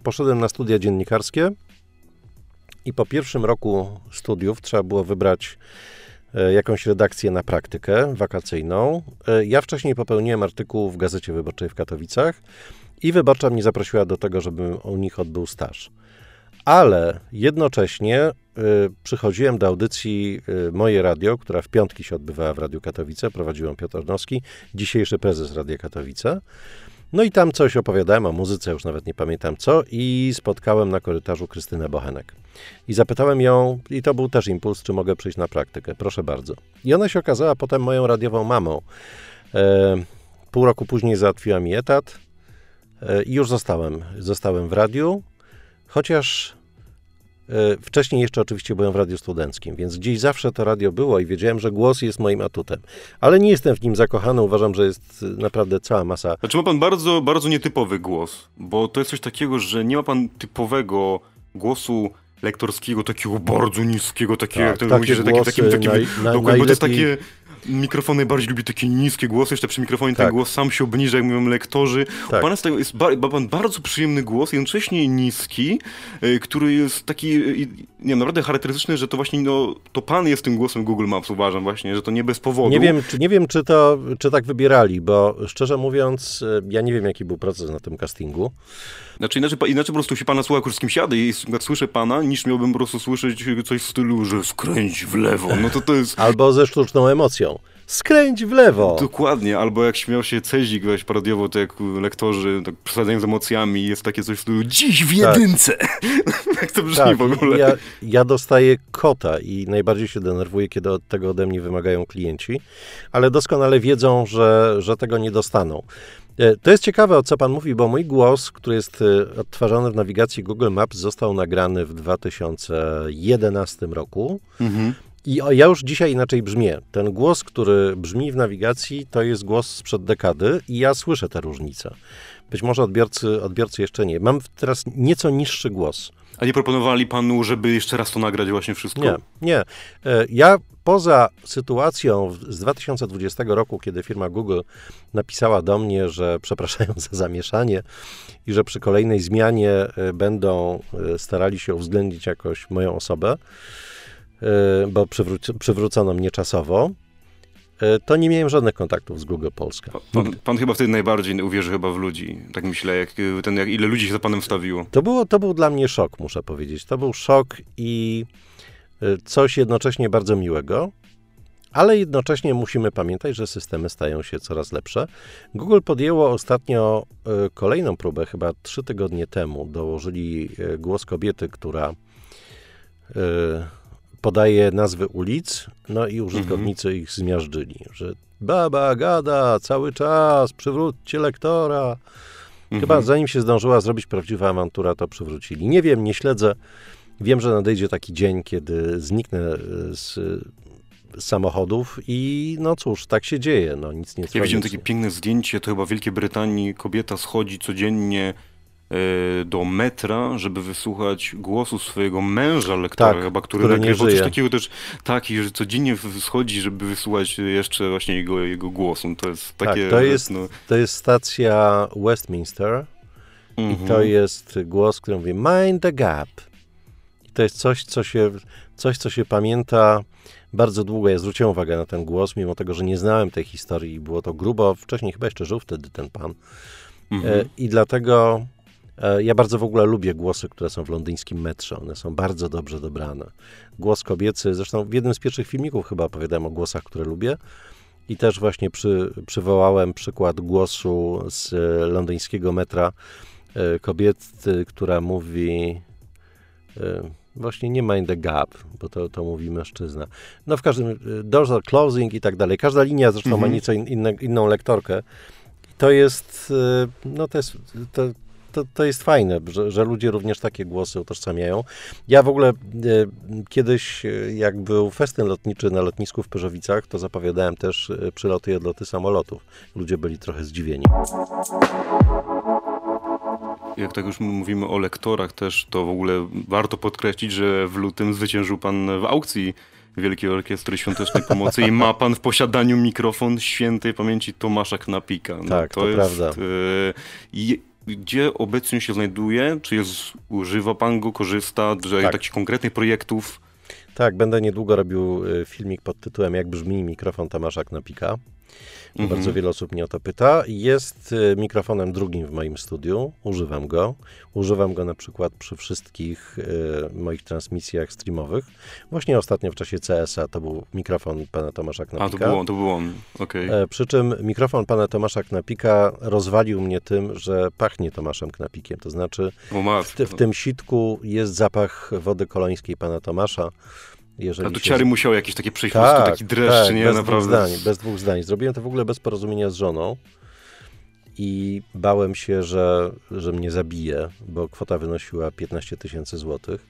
A: poszedłem na studia dziennikarskie. I po pierwszym roku studiów trzeba było wybrać jakąś redakcję na praktykę wakacyjną. E, Ja wcześniej popełniłem artykuł w Gazecie Wyborczej w Katowicach i wyborcza mnie zaprosiła do tego, żebym u nich odbył staż. Ale jednocześnie y, przychodziłem do audycji Moje Radio, która w piątki się odbywała w Radiu Katowice, prowadził ją Piotr Arnowski, dzisiejszy prezes Radia Katowice. No i tam coś opowiadałem o muzyce, już nawet nie pamiętam co, i spotkałem na korytarzu Krystynę Bochenek. I zapytałem ją, i to był też impuls, czy mogę przyjść na praktykę. Proszę bardzo. I ona się okazała potem moją radiową mamą. E, pół roku później załatwiła mi etat e, i już zostałem. Zostałem w radiu, chociaż E, Wcześniej jeszcze oczywiście byłem w radiu studenckim, więc gdzieś zawsze to radio było i wiedziałem, że głos jest moim atutem. Ale nie jestem w nim zakochany, uważam, że jest naprawdę cała masa.
C: Znaczy ma pan bardzo, bardzo nietypowy głos, bo to jest coś takiego, że nie ma pan typowego głosu lektorskiego, takiego bardzo niskiego, takiego,
A: Tak,
C: jak
A: takie
C: mówi, że takim, takim, takim,
A: naj- na-
C: dokładnie, bo to jest
A: najlepiej-
C: takie, mikrofon najbardziej lubi takie niskie głosy, jeszcze przy mikrofonie ten
A: Tak.
C: głos sam się obniża, jak mówią lektorzy.
A: Tak.
C: U pana jest, ba, bardzo przyjemny głos, jednocześnie niski, y, który jest taki, y, nie wiem, naprawdę charakterystyczny, że to właśnie, no, to pan jest tym głosem Google Maps, uważam właśnie, że to nie bez powodu.
A: Nie wiem, czy, nie wiem czy, to, czy tak wybierali, bo szczerze mówiąc, e, ja nie wiem, jaki był proces na tym castingu.
C: Znaczy inaczej, inaczej po prostu się pana słucha, z kimś jadę i słyszę pana, niż miałbym po prostu słyszeć coś w stylu, że skręć w lewo. No to to jest
A: Albo ze sztuczną emocją. Skręć w lewo!
C: dokładnie. Albo jak śmiał się Cezik weź parodiowo, to jak lektorzy tak przesadzają z emocjami jest takie coś w stylu dziś w
A: Tak.
C: jedynce. <laughs> jak to brzmi
A: Tak,
C: w ogóle.
A: ja, ja dostaję kota i najbardziej się denerwuję, kiedy od tego ode mnie wymagają klienci, ale doskonale wiedzą, że, że tego nie dostaną. E, To jest ciekawe, o co pan mówi, bo mój głos, który jest e, odtwarzany w nawigacji Google Maps, został nagrany w 2011 roku.
C: Mhm.
A: I ja już dzisiaj inaczej brzmię. Ten głos, który brzmi w nawigacji, to jest głos sprzed dekady i ja słyszę tę różnicę. Być może odbiorcy, odbiorcy jeszcze nie. Mam teraz nieco niższy głos.
C: A nie proponowali panu, żeby jeszcze raz to nagrać właśnie wszystko?
A: Nie, nie. E, Ja poza sytuacją z 2020 roku, kiedy firma Google napisała do mnie, że przepraszają za zamieszanie i że przy kolejnej zmianie e, będą e, starali się uwzględnić jakoś moją osobę, bo przywró- przywrócono mnie czasowo, e, to nie miałem żadnych kontaktów z Google Polska.
C: Pan, pan chyba wtedy najbardziej uwierzy chyba w ludzi. Tak myślę, jak, y, ten, jak ile ludzi się za panem wstawiło.
A: To, było, to był dla mnie szok, muszę powiedzieć. To był szok i y, coś jednocześnie bardzo miłego, ale jednocześnie musimy pamiętać, że systemy stają się coraz lepsze. Google podjęło ostatnio e, kolejną próbę, chyba trzy tygodnie temu. Dołożyli e, głos kobiety, która podaje nazwy ulic, no i użytkownicy mhm. ich zmiażdżyli, że baba gada cały czas, przywróćcie lektora. Mhm. Chyba zanim się zdążyła zrobić prawdziwa awantura, to przywrócili. Nie wiem, nie śledzę. Wiem, że nadejdzie taki dzień, kiedy zniknę z samochodów i no cóż, tak się dzieje, no nic nie
C: Ja widziałem takie piękne zdjęcie, to chyba w Wielkiej Brytanii kobieta schodzi codziennie E, do metra, żeby wysłuchać głosu swojego męża lektora,
A: tak,
C: chyba, który, który nagrywał coś takiego też, taki, że codziennie schodzi, żeby wysłuchać jeszcze właśnie jego, jego głosu. To jest
A: tak,
C: takie...
A: Tak, to jest, no... to jest stacja Westminster mhm. i to mhm. jest głos, który mówi mind the gap. I to jest coś, co się, coś, co się pamięta bardzo długo. Ja zwróciłem uwagę na ten głos, mimo tego, że nie znałem tej historii. Było to grubo, wcześniej chyba jeszcze żył wtedy ten pan. Mhm. E, I dlatego ja bardzo w ogóle lubię głosy, które są w londyńskim metrze. One są bardzo dobrze dobrane. Głos kobiecy, zresztą w jednym z pierwszych filmików chyba opowiadałem o głosach, które lubię. I też właśnie przy, przywołałem przykład głosu z londyńskiego metra e, kobiety, która mówi e, właśnie nie mind the gap, bo to, to mówi mężczyzna. No w każdym, doors are closing i tak dalej. Każda linia zresztą mm -hmm. ma nieco inne, inną lektorkę. To jest, no to jest, to, to, to jest fajne, że, że ludzie również takie głosy utożsamiają. Ja w ogóle e, kiedyś, e, jak był festyn lotniczy na lotnisku w Pyrzowicach, to zapowiadałem też e, przyloty i odloty samolotów. Ludzie byli trochę zdziwieni.
C: Jak tak już mówimy o lektorach też, to w ogóle warto podkreślić, że w lutym zwyciężył pan w aukcji Wielkiej Orkiestry Świątecznej Pomocy i ma pan w posiadaniu mikrofon świętej pamięci Tomasza Knapika.
A: No, tak, to, to jest, prawda.
C: Y, gdzie obecnie się znajduje? Czy jest, używa pan go, korzysta z tak. takich konkretnych projektów?
A: Tak, będę niedługo robił y, filmik pod tytułem Jak brzmi mikrofon Tomasza Knapika. Mhm. Bardzo wiele osób mnie o to pyta. Jest y, mikrofonem drugim w moim studiu. Używam go. Używam go na przykład przy wszystkich y, moich transmisjach streamowych. Właśnie ostatnio w czasie CS-a to był mikrofon pana Tomasza Knapika.
C: A, to był on, to był on. Okay.
A: E, przy czym mikrofon pana Tomasza Knapika rozwalił mnie tym, że pachnie Tomaszem Knapikiem. To znaczy w, w tym sitku jest zapach wody kolońskiej pana Tomasza.
C: Jeżeli A ciary się... musiał jakieś takie przejść, tak, taki dreszcz, tak, nie?
A: Bez
C: Naprawdę.
A: Dwóch zdań, bez dwóch zdań. Zrobiłem to w ogóle bez porozumienia z żoną i bałem się, że, że mnie zabije, bo kwota wynosiła 15 tysięcy złotych.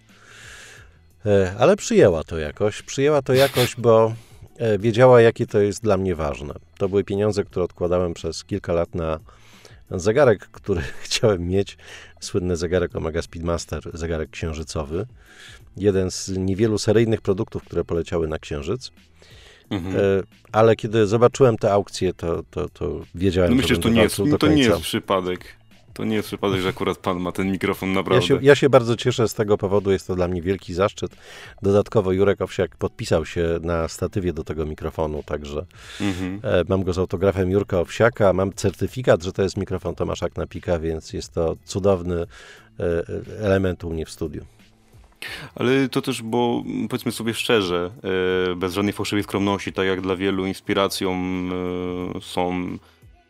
A: E, ale przyjęła to jakoś. Przyjęła to jakoś, bo e, wiedziała, jakie to jest dla mnie ważne. To były pieniądze, które odkładałem przez kilka lat na zegarek, który <laughs> chciałem mieć. Słynny zegarek Omega Speedmaster, zegarek księżycowy jeden z niewielu seryjnych produktów, które poleciały na Księżyc. Mhm. E, ale kiedy zobaczyłem te aukcje, to, to, to wiedziałem,
C: no myślę, że to nie, jest, to nie jest przypadek. To nie jest przypadek, że akurat pan ma ten mikrofon naprawdę.
A: Ja się, ja się, bardzo cieszę z tego powodu, jest to dla mnie wielki zaszczyt. Dodatkowo Jurek Owsiak podpisał się na statywie do tego mikrofonu, także mhm. E, mam go z autografem Jurka Owsiaka, mam certyfikat, że to jest mikrofon Tomasza Knapika, więc jest to cudowny e, element u mnie w studiu.
C: Ale to też, bo powiedzmy sobie szczerze, e, bez żadnej fałszywej skromności, tak jak dla wielu inspiracją e, są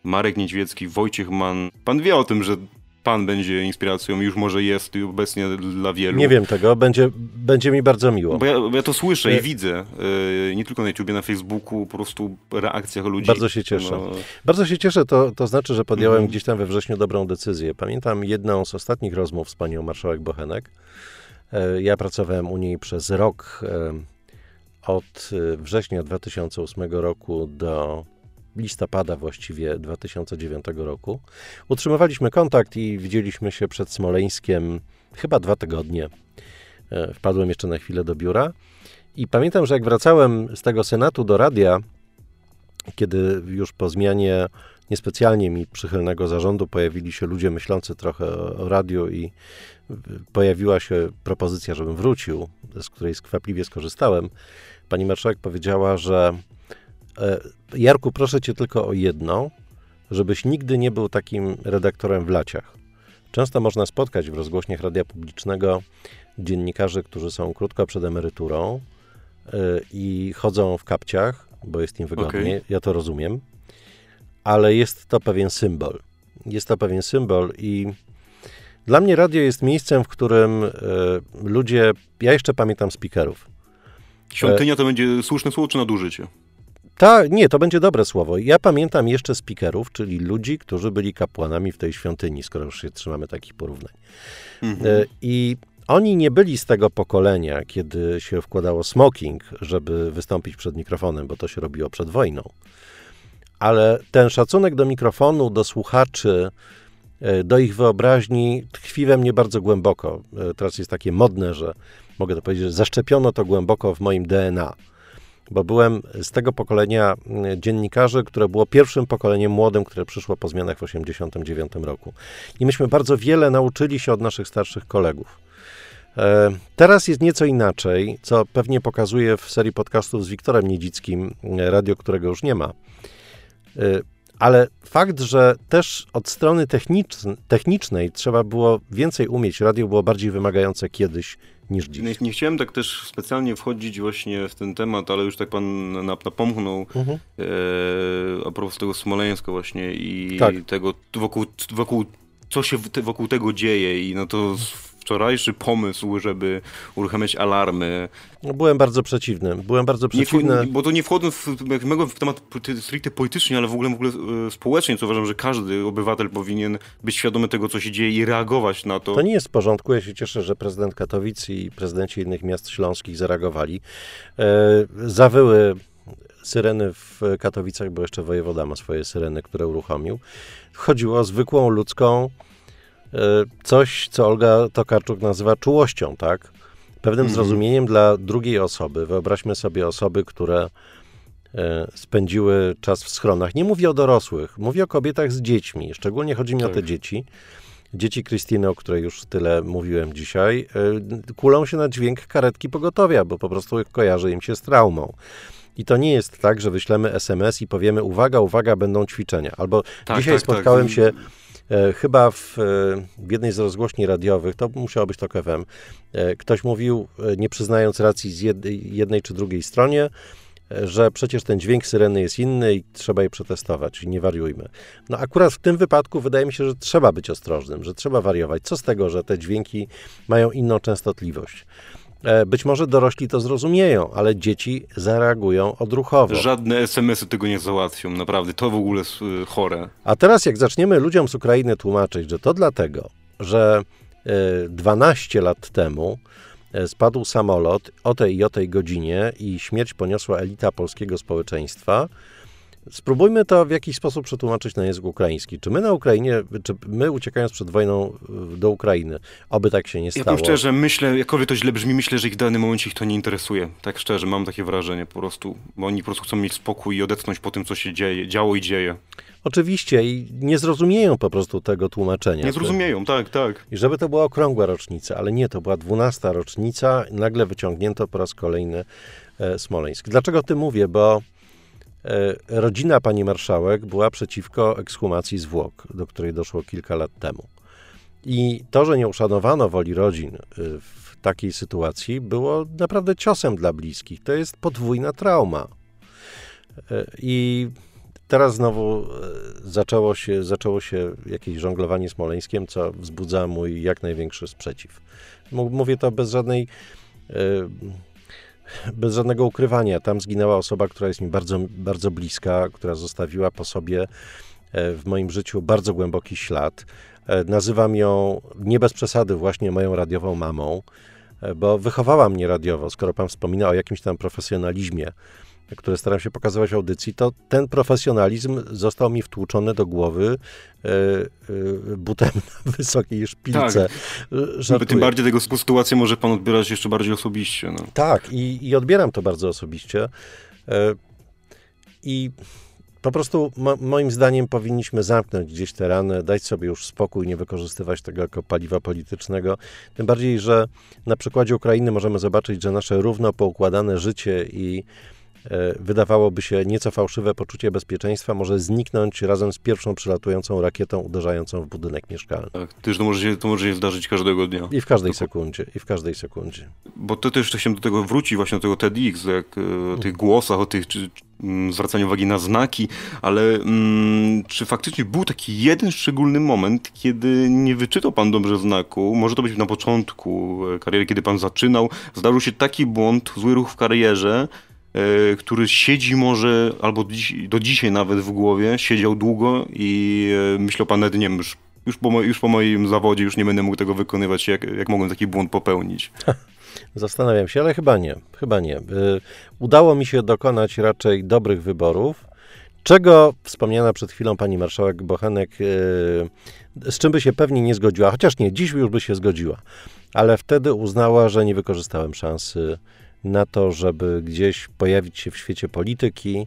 C: Marek Niedźwiecki, Wojciech Mann. Pan wie o tym, że pan będzie inspiracją, już może jest obecnie dla wielu.
A: Nie wiem tego, będzie, będzie mi bardzo miło.
C: Bo ja, bo ja to słyszę i widzę, e, nie tylko na YouTubie, na Facebooku, po prostu reakcjach ludzi.
A: Bardzo się cieszę. No... Bardzo się cieszę, to, to znaczy, że podjąłem mhm. gdzieś tam we wrześniu dobrą decyzję. Pamiętam jedną z ostatnich rozmów z panią marszałek Bochenek, ja pracowałem u niej przez rok e, od e, września 2008 roku do listopada właściwie 2009 roku. Utrzymywaliśmy kontakt i widzieliśmy się przed Smoleńskiem chyba dwa tygodnie. Wpadłem jeszcze na chwilę do biura i pamiętam, że jak wracałem z tego Senatu do radia, kiedy już po zmianie niespecjalnie mi przychylnego zarządu pojawili się ludzie myślący trochę o radiu i pojawiła się propozycja, żebym wrócił, z której skwapliwie skorzystałem. Pani marszałek powiedziała, że e, Jarku, proszę cię tylko o jedno, żebyś nigdy nie był takim redaktorem w laciach. Często można spotkać w rozgłośniach radia publicznego dziennikarzy, którzy są krótko przed emeryturą, i chodzą w kapciach, bo jest im wygodnie,
C: Okej.
A: ja to rozumiem, ale jest to pewien symbol. Jest to pewien symbol i dla mnie radio jest miejscem, w którym e, ludzie, ja jeszcze pamiętam speakerów.
C: Świątynia to będzie słuszne słowo czy nadużycie?
A: Tak, nie, to będzie dobre słowo. Ja pamiętam jeszcze speakerów, czyli ludzi, którzy byli kapłanami w tej świątyni, skoro już się trzymamy takich porównań.
C: Mhm.
A: E, I oni nie byli z tego pokolenia, kiedy się wkładało smoking, żeby wystąpić przed mikrofonem, bo to się robiło przed wojną. Ale ten szacunek do mikrofonu, do słuchaczy, do ich wyobraźni tkwi we mnie bardzo głęboko. E, Teraz jest takie modne, że mogę to powiedzieć, że zaszczepiono to głęboko w moim DNA. Bo byłem z tego pokolenia mm, dziennikarzy, które było pierwszym pokoleniem młodym, które przyszło po zmianach w 1989 roku. I myśmy bardzo wiele nauczyli się od naszych starszych kolegów. E, Teraz jest nieco inaczej, co pewnie pokazuje w serii podcastów z Wiktorem Niedzickim, e, radio, którego już nie ma. Ale fakt, że też od strony technicz- technicznej trzeba było więcej umieć, radio było bardziej wymagające kiedyś niż dziś.
C: Nie, nie chciałem tak też specjalnie wchodzić właśnie w ten temat, ale już tak pan nap- napomknął
A: Mhm.
C: e, a propos tego Smoleńska właśnie i
A: Tak.
C: tego wokół, wokół, co się wokół tego dzieje i no to s- wczorajszy pomysł, żeby uruchamiać alarmy.
A: No, Byłem bardzo przeciwny. Byłem bardzo
C: Nie,
A: przeciwny.
C: wcho- bo to nie wchodząc w, w temat stricte politycznie, ale w ogóle, w ogóle e, społecznie, co uważam, że każdy obywatel powinien być świadomy tego, co się dzieje i reagować na to.
A: To nie jest w porządku. Ja się cieszę, że prezydent Katowic i prezydenci innych miast śląskich zareagowali. E, zawyły syreny w Katowicach, bo jeszcze wojewoda ma swoje syreny, które uruchomił. Chodziło o zwykłą ludzką coś, co Olga Tokarczuk nazywa czułością, tak? Pewnym
C: Mhm.
A: zrozumieniem dla drugiej osoby. Wyobraźmy sobie osoby, które e, spędziły czas w schronach. Nie mówię o dorosłych, mówię o kobietach z dziećmi. Szczególnie chodzi mi o
C: Tak.
A: te dzieci. Dzieci Krystyny, o której już tyle mówiłem dzisiaj, e, kulą się na dźwięk karetki pogotowia, bo po prostu kojarzy im się z traumą. I to nie jest tak, że wyślemy SMS i powiemy uwaga, uwaga, będą ćwiczenia. Albo
C: Tak,
A: dzisiaj
C: tak, tak.
A: spotkałem się e, chyba w, e, w jednej z rozgłośni radiowych, to musiało być to FM, e, ktoś mówił, e, nie przyznając racji z jed, jednej czy drugiej stronie, e, że przecież ten dźwięk syreny jest inny i trzeba je przetestować, nie wariujmy. No akurat w tym wypadku wydaje mi się, że trzeba być ostrożnym, że trzeba wariować. Co z tego, że te dźwięki mają inną częstotliwość? E, Być może dorośli to zrozumieją, ale dzieci zareagują odruchowo.
C: Żadne SMS-y tego nie załatwią, naprawdę. To w ogóle jest chore.
A: A teraz jak zaczniemy ludziom z Ukrainy tłumaczyć, że to dlatego, że e, 12 lat temu e, spadł samolot o tej i o tej godzinie i śmierć poniosła elita polskiego społeczeństwa, spróbujmy to w jakiś sposób przetłumaczyć na język ukraiński. Czy my na Ukrainie, czy my uciekając przed wojną do Ukrainy, oby tak się nie
C: Ja
A: stało?
C: powiem szczerze, myślę, jakkolwiek to źle brzmi, myślę, że ich w danym momencie ich to nie interesuje. Tak szczerze, mam takie wrażenie po prostu. Bo oni po prostu chcą mieć spokój i odetchnąć po tym, co się dzieje, działo i dzieje.
A: Oczywiście i nie zrozumieją po prostu tego tłumaczenia.
C: Nie zrozumieją, tak, tak.
A: I żeby to była okrągła rocznica, ale nie, to była dwunasta rocznica, nagle wyciągnięto po raz kolejny e, Smoleńsk. Dlaczego o tym mówię? Bo rodzina pani marszałek była przeciwko ekshumacji zwłok, do której doszło kilka lat temu. I to, że nie uszanowano woli rodzin e, w takiej sytuacji, było naprawdę ciosem dla bliskich. To jest podwójna trauma. E, I teraz znowu e, zaczęło się, zaczęło się jakieś żonglowanie Smoleńskiem, co wzbudza mój jak największy sprzeciw. Mówię to bez żadnej e, bez żadnego ukrywania. Tam zginęła osoba, która jest mi bardzo, bardzo bliska, która zostawiła po sobie e, w moim życiu bardzo głęboki ślad. E, Nazywam ją nie bez przesady właśnie moją radiową mamą, e, bo wychowała mnie radiowo. Skoro pan wspomina o jakimś tam profesjonalizmie, które staram się pokazywać w audycji, to ten profesjonalizm został mi wtłuczony do głowy e, e, butem na <laughs> wysokiej szpilce. Żartuję.
C: Tym bardziej tego sytuację może pan odbierać jeszcze bardziej osobiście. No.
A: Tak, i, i odbieram to bardzo osobiście. E, I po prostu mo, moim zdaniem powinniśmy zamknąć gdzieś te rany, dać sobie już spokój, nie wykorzystywać tego jako paliwa politycznego. Tym bardziej, że na przykładzie Ukrainy możemy zobaczyć, że nasze równo poukładane życie i wydawałoby się nieco fałszywe poczucie bezpieczeństwa może zniknąć razem z pierwszą przylatującą rakietą uderzającą w budynek mieszkalny.
C: Tak, też to może, się, to może się zdarzyć każdego dnia.
A: I w każdej sekundzie, i w każdej sekundzie.
C: Bo to też chciałem do tego wrócić, właśnie do tego TEDx, jak, e, o tych głosach, o tych czy, mm, zwracaniu uwagi na znaki, ale mm, czy faktycznie był taki jeden szczególny moment, kiedy nie wyczytał pan dobrze znaku, może to być na początku e, kariery, kiedy pan zaczynał, zdarzył się taki błąd, zły ruch w karierze, e, który siedzi może, albo dziś, do dzisiaj nawet w głowie, siedział długo i e, myślał pan wiem, już, już, po, już po moim zawodzie już nie będę mógł tego wykonywać, jak, jak mogłem taki błąd popełnić.
A: Zastanawiam się, ale chyba nie. Chyba nie. Y, Udało mi się dokonać raczej dobrych wyborów, czego wspomniana przed chwilą pani marszałek Bochenek, z czym by się pewnie nie zgodziła, chociaż nie, dziś już by się zgodziła, ale wtedy uznała, że nie wykorzystałem szansy na to, żeby gdzieś pojawić się w świecie polityki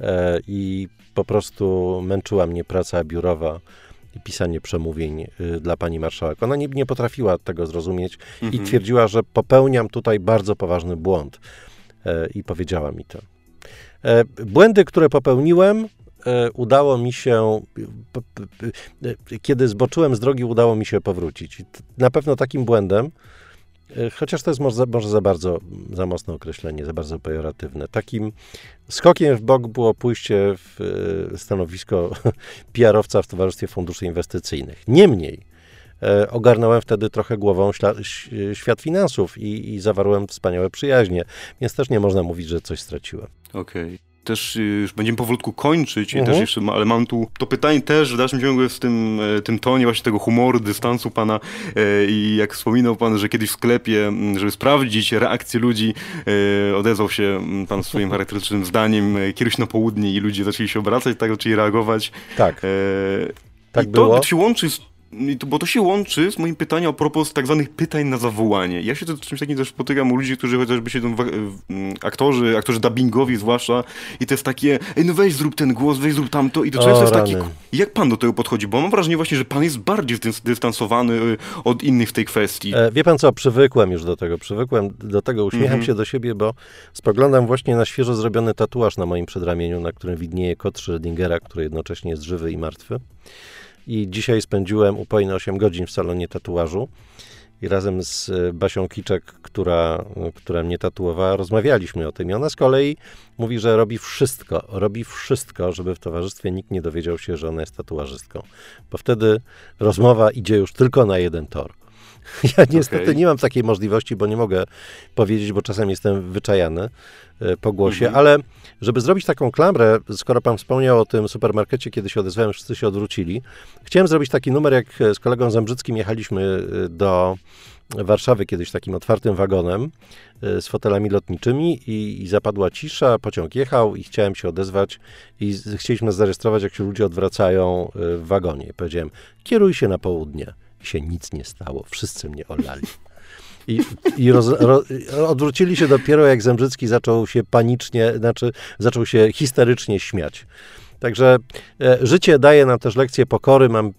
A: e, i po prostu męczyła mnie praca biurowa i pisanie przemówień y, dla pani marszałek. Ona nie, nie potrafiła tego zrozumieć i twierdziła, że popełniam tutaj bardzo poważny błąd. E, I powiedziała mi to. E, Błędy, które popełniłem, udało mi się, kiedy zboczyłem z drogi, udało mi się powrócić. Na pewno takim błędem, chociaż to jest może może za bardzo, za mocne określenie, za bardzo pejoratywne, takim skokiem w bok było pójście w e, stanowisko <laughs> PR-owca w Towarzystwie Funduszy Inwestycyjnych. Niemniej, e, ogarnąłem wtedy trochę głową świat finansów i, i zawarłem wspaniałe przyjaźnie, więc też nie można mówić, że coś straciłem.
C: Okej. Też y, już będziemy powolutku kończyć, i
A: Mhm.
C: też jeszcze, ma- ale mam tu to pytanie też w dalszym ciągu jest w tym, e, tym tonie właśnie tego humoru, dystansu pana e, i jak wspominał pan, że kiedyś w sklepie, żeby sprawdzić reakcję ludzi, e, odezwał się pan swoim <laughs> charakterystycznym zdaniem kiedyś na południe i ludzie zaczęli się obracać, tak zaczęli reagować.
A: Tak, tak
C: I
A: było.
C: to się łączy z, i bo to się łączy z moim pytaniem a propos tak zwanych pytań na zawołanie. Ja się to czymś takim też spotykam u ludzi, którzy chociażby się tam, aktorzy, aktorzy dubbingowi zwłaszcza i to jest takie, ej no weź zrób ten głos, weź zrób tamto i to
A: O,
C: często jest takie, jak pan do tego podchodzi? Bo mam wrażenie właśnie, że pan jest bardziej dys- dystansowany y, od innych w tej kwestii.
A: E, Wie pan co, przywykłem już do tego, przywykłem do tego, uśmiecham
C: Mhm.
A: się do siebie, bo spoglądam właśnie na świeżo zrobiony tatuaż na moim przedramieniu, na którym widnieje kot Schrödingera, który jednocześnie jest żywy i martwy. I dzisiaj spędziłem upojne 8 godzin w salonie tatuażu i razem z e, Basią Kiczek, która, która mnie tatuowała, rozmawialiśmy o tym. I ona z kolei mówi, że robi wszystko, robi wszystko, żeby w towarzystwie nikt nie dowiedział się, że ona jest tatuażystką. Bo wtedy rozmowa idzie już tylko na jeden tor. <laughs> Ja niestety
C: Okej.
A: nie mam takiej możliwości, bo nie mogę powiedzieć, bo czasem jestem wyczajany e, po głosie,
C: Mhm.
A: ale żeby zrobić taką klamrę, skoro pan wspomniał o tym supermarkecie, kiedy się odezwałem, wszyscy się odwrócili, chciałem zrobić taki numer, jak z kolegą Zembrzyckim jechaliśmy e, do Warszawy kiedyś takim otwartym wagonem e, z fotelami lotniczymi i, i zapadła cisza, pociąg jechał i chciałem się odezwać i chcieliśmy zarejestrować, jak się ludzie odwracają e, w wagonie. I powiedziałem, kieruj się na południe. Się nic nie stało. Wszyscy mnie olali. I, i roz, ro, odwrócili się dopiero, jak Zembrzycki zaczął się panicznie, znaczy zaczął się histerycznie śmiać. Także e, życie daje nam też lekcję pokory. Mam,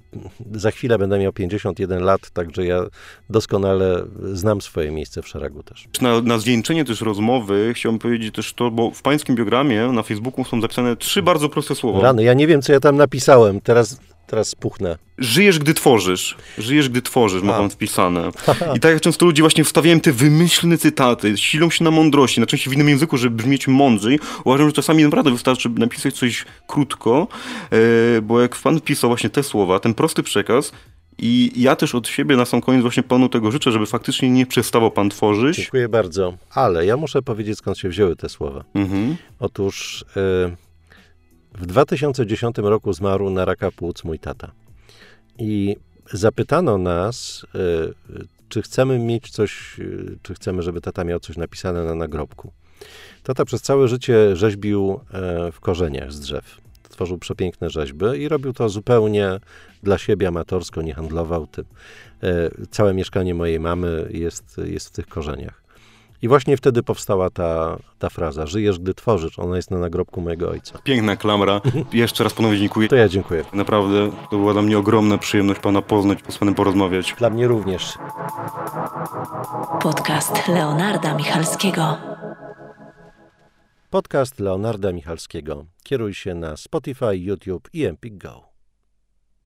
A: za chwilę będę miał 51 lat, także ja doskonale znam swoje miejsce w szeregu też.
C: Na, na zwieńczenie też rozmowy chciałbym powiedzieć też to, bo w pańskim biogramie na Facebooku są zapisane trzy bardzo proste słowa.
A: Rany, ja nie wiem, co ja tam napisałem. Teraz, teraz spuchnę.
C: Żyjesz, gdy tworzysz. Żyjesz, gdy tworzysz, ma
A: A.
C: pan wpisane. <laughs> I tak jak często ludzie właśnie wstawiają te wymyślne cytaty, silą się na mądrości, na części w innym języku, żeby brzmieć mądrzej. Uważam, że czasami naprawdę wystarczy napisać coś krótko, e, bo jak pan wpisał właśnie te słowa, ten prosty przekaz, i ja też od siebie na sam koniec właśnie panu tego życzę, żeby faktycznie nie przestawał pan tworzyć.
A: Dziękuję bardzo. Ale ja muszę powiedzieć, skąd się wzięły te słowa.
C: Mhm.
A: Otóż y, w 2010 roku zmarł na raka płuc mój tata. I zapytano nas, y, czy chcemy mieć coś, y, czy chcemy, żeby tata miał coś napisane na nagrobku. Tata przez całe życie rzeźbił e, w korzeniach z drzew. Tworzył przepiękne rzeźby i robił to zupełnie dla siebie amatorsko, nie handlował tym. E, Całe mieszkanie mojej mamy jest, jest w tych korzeniach. I właśnie wtedy powstała ta, ta fraza: Żyjesz, gdy tworzysz. Ona jest na nagrobku mojego ojca.
C: Piękna klamra. Jeszcze raz panowie dziękuję.
A: To ja dziękuję.
C: Naprawdę to była dla mnie ogromna przyjemność pana poznać, z panem porozmawiać.
A: Dla mnie również.
B: Podcast Leonarda Michalskiego.
A: Podcast Leonarda Michalskiego. Kieruj się na Spotify, YouTube i Empik Go.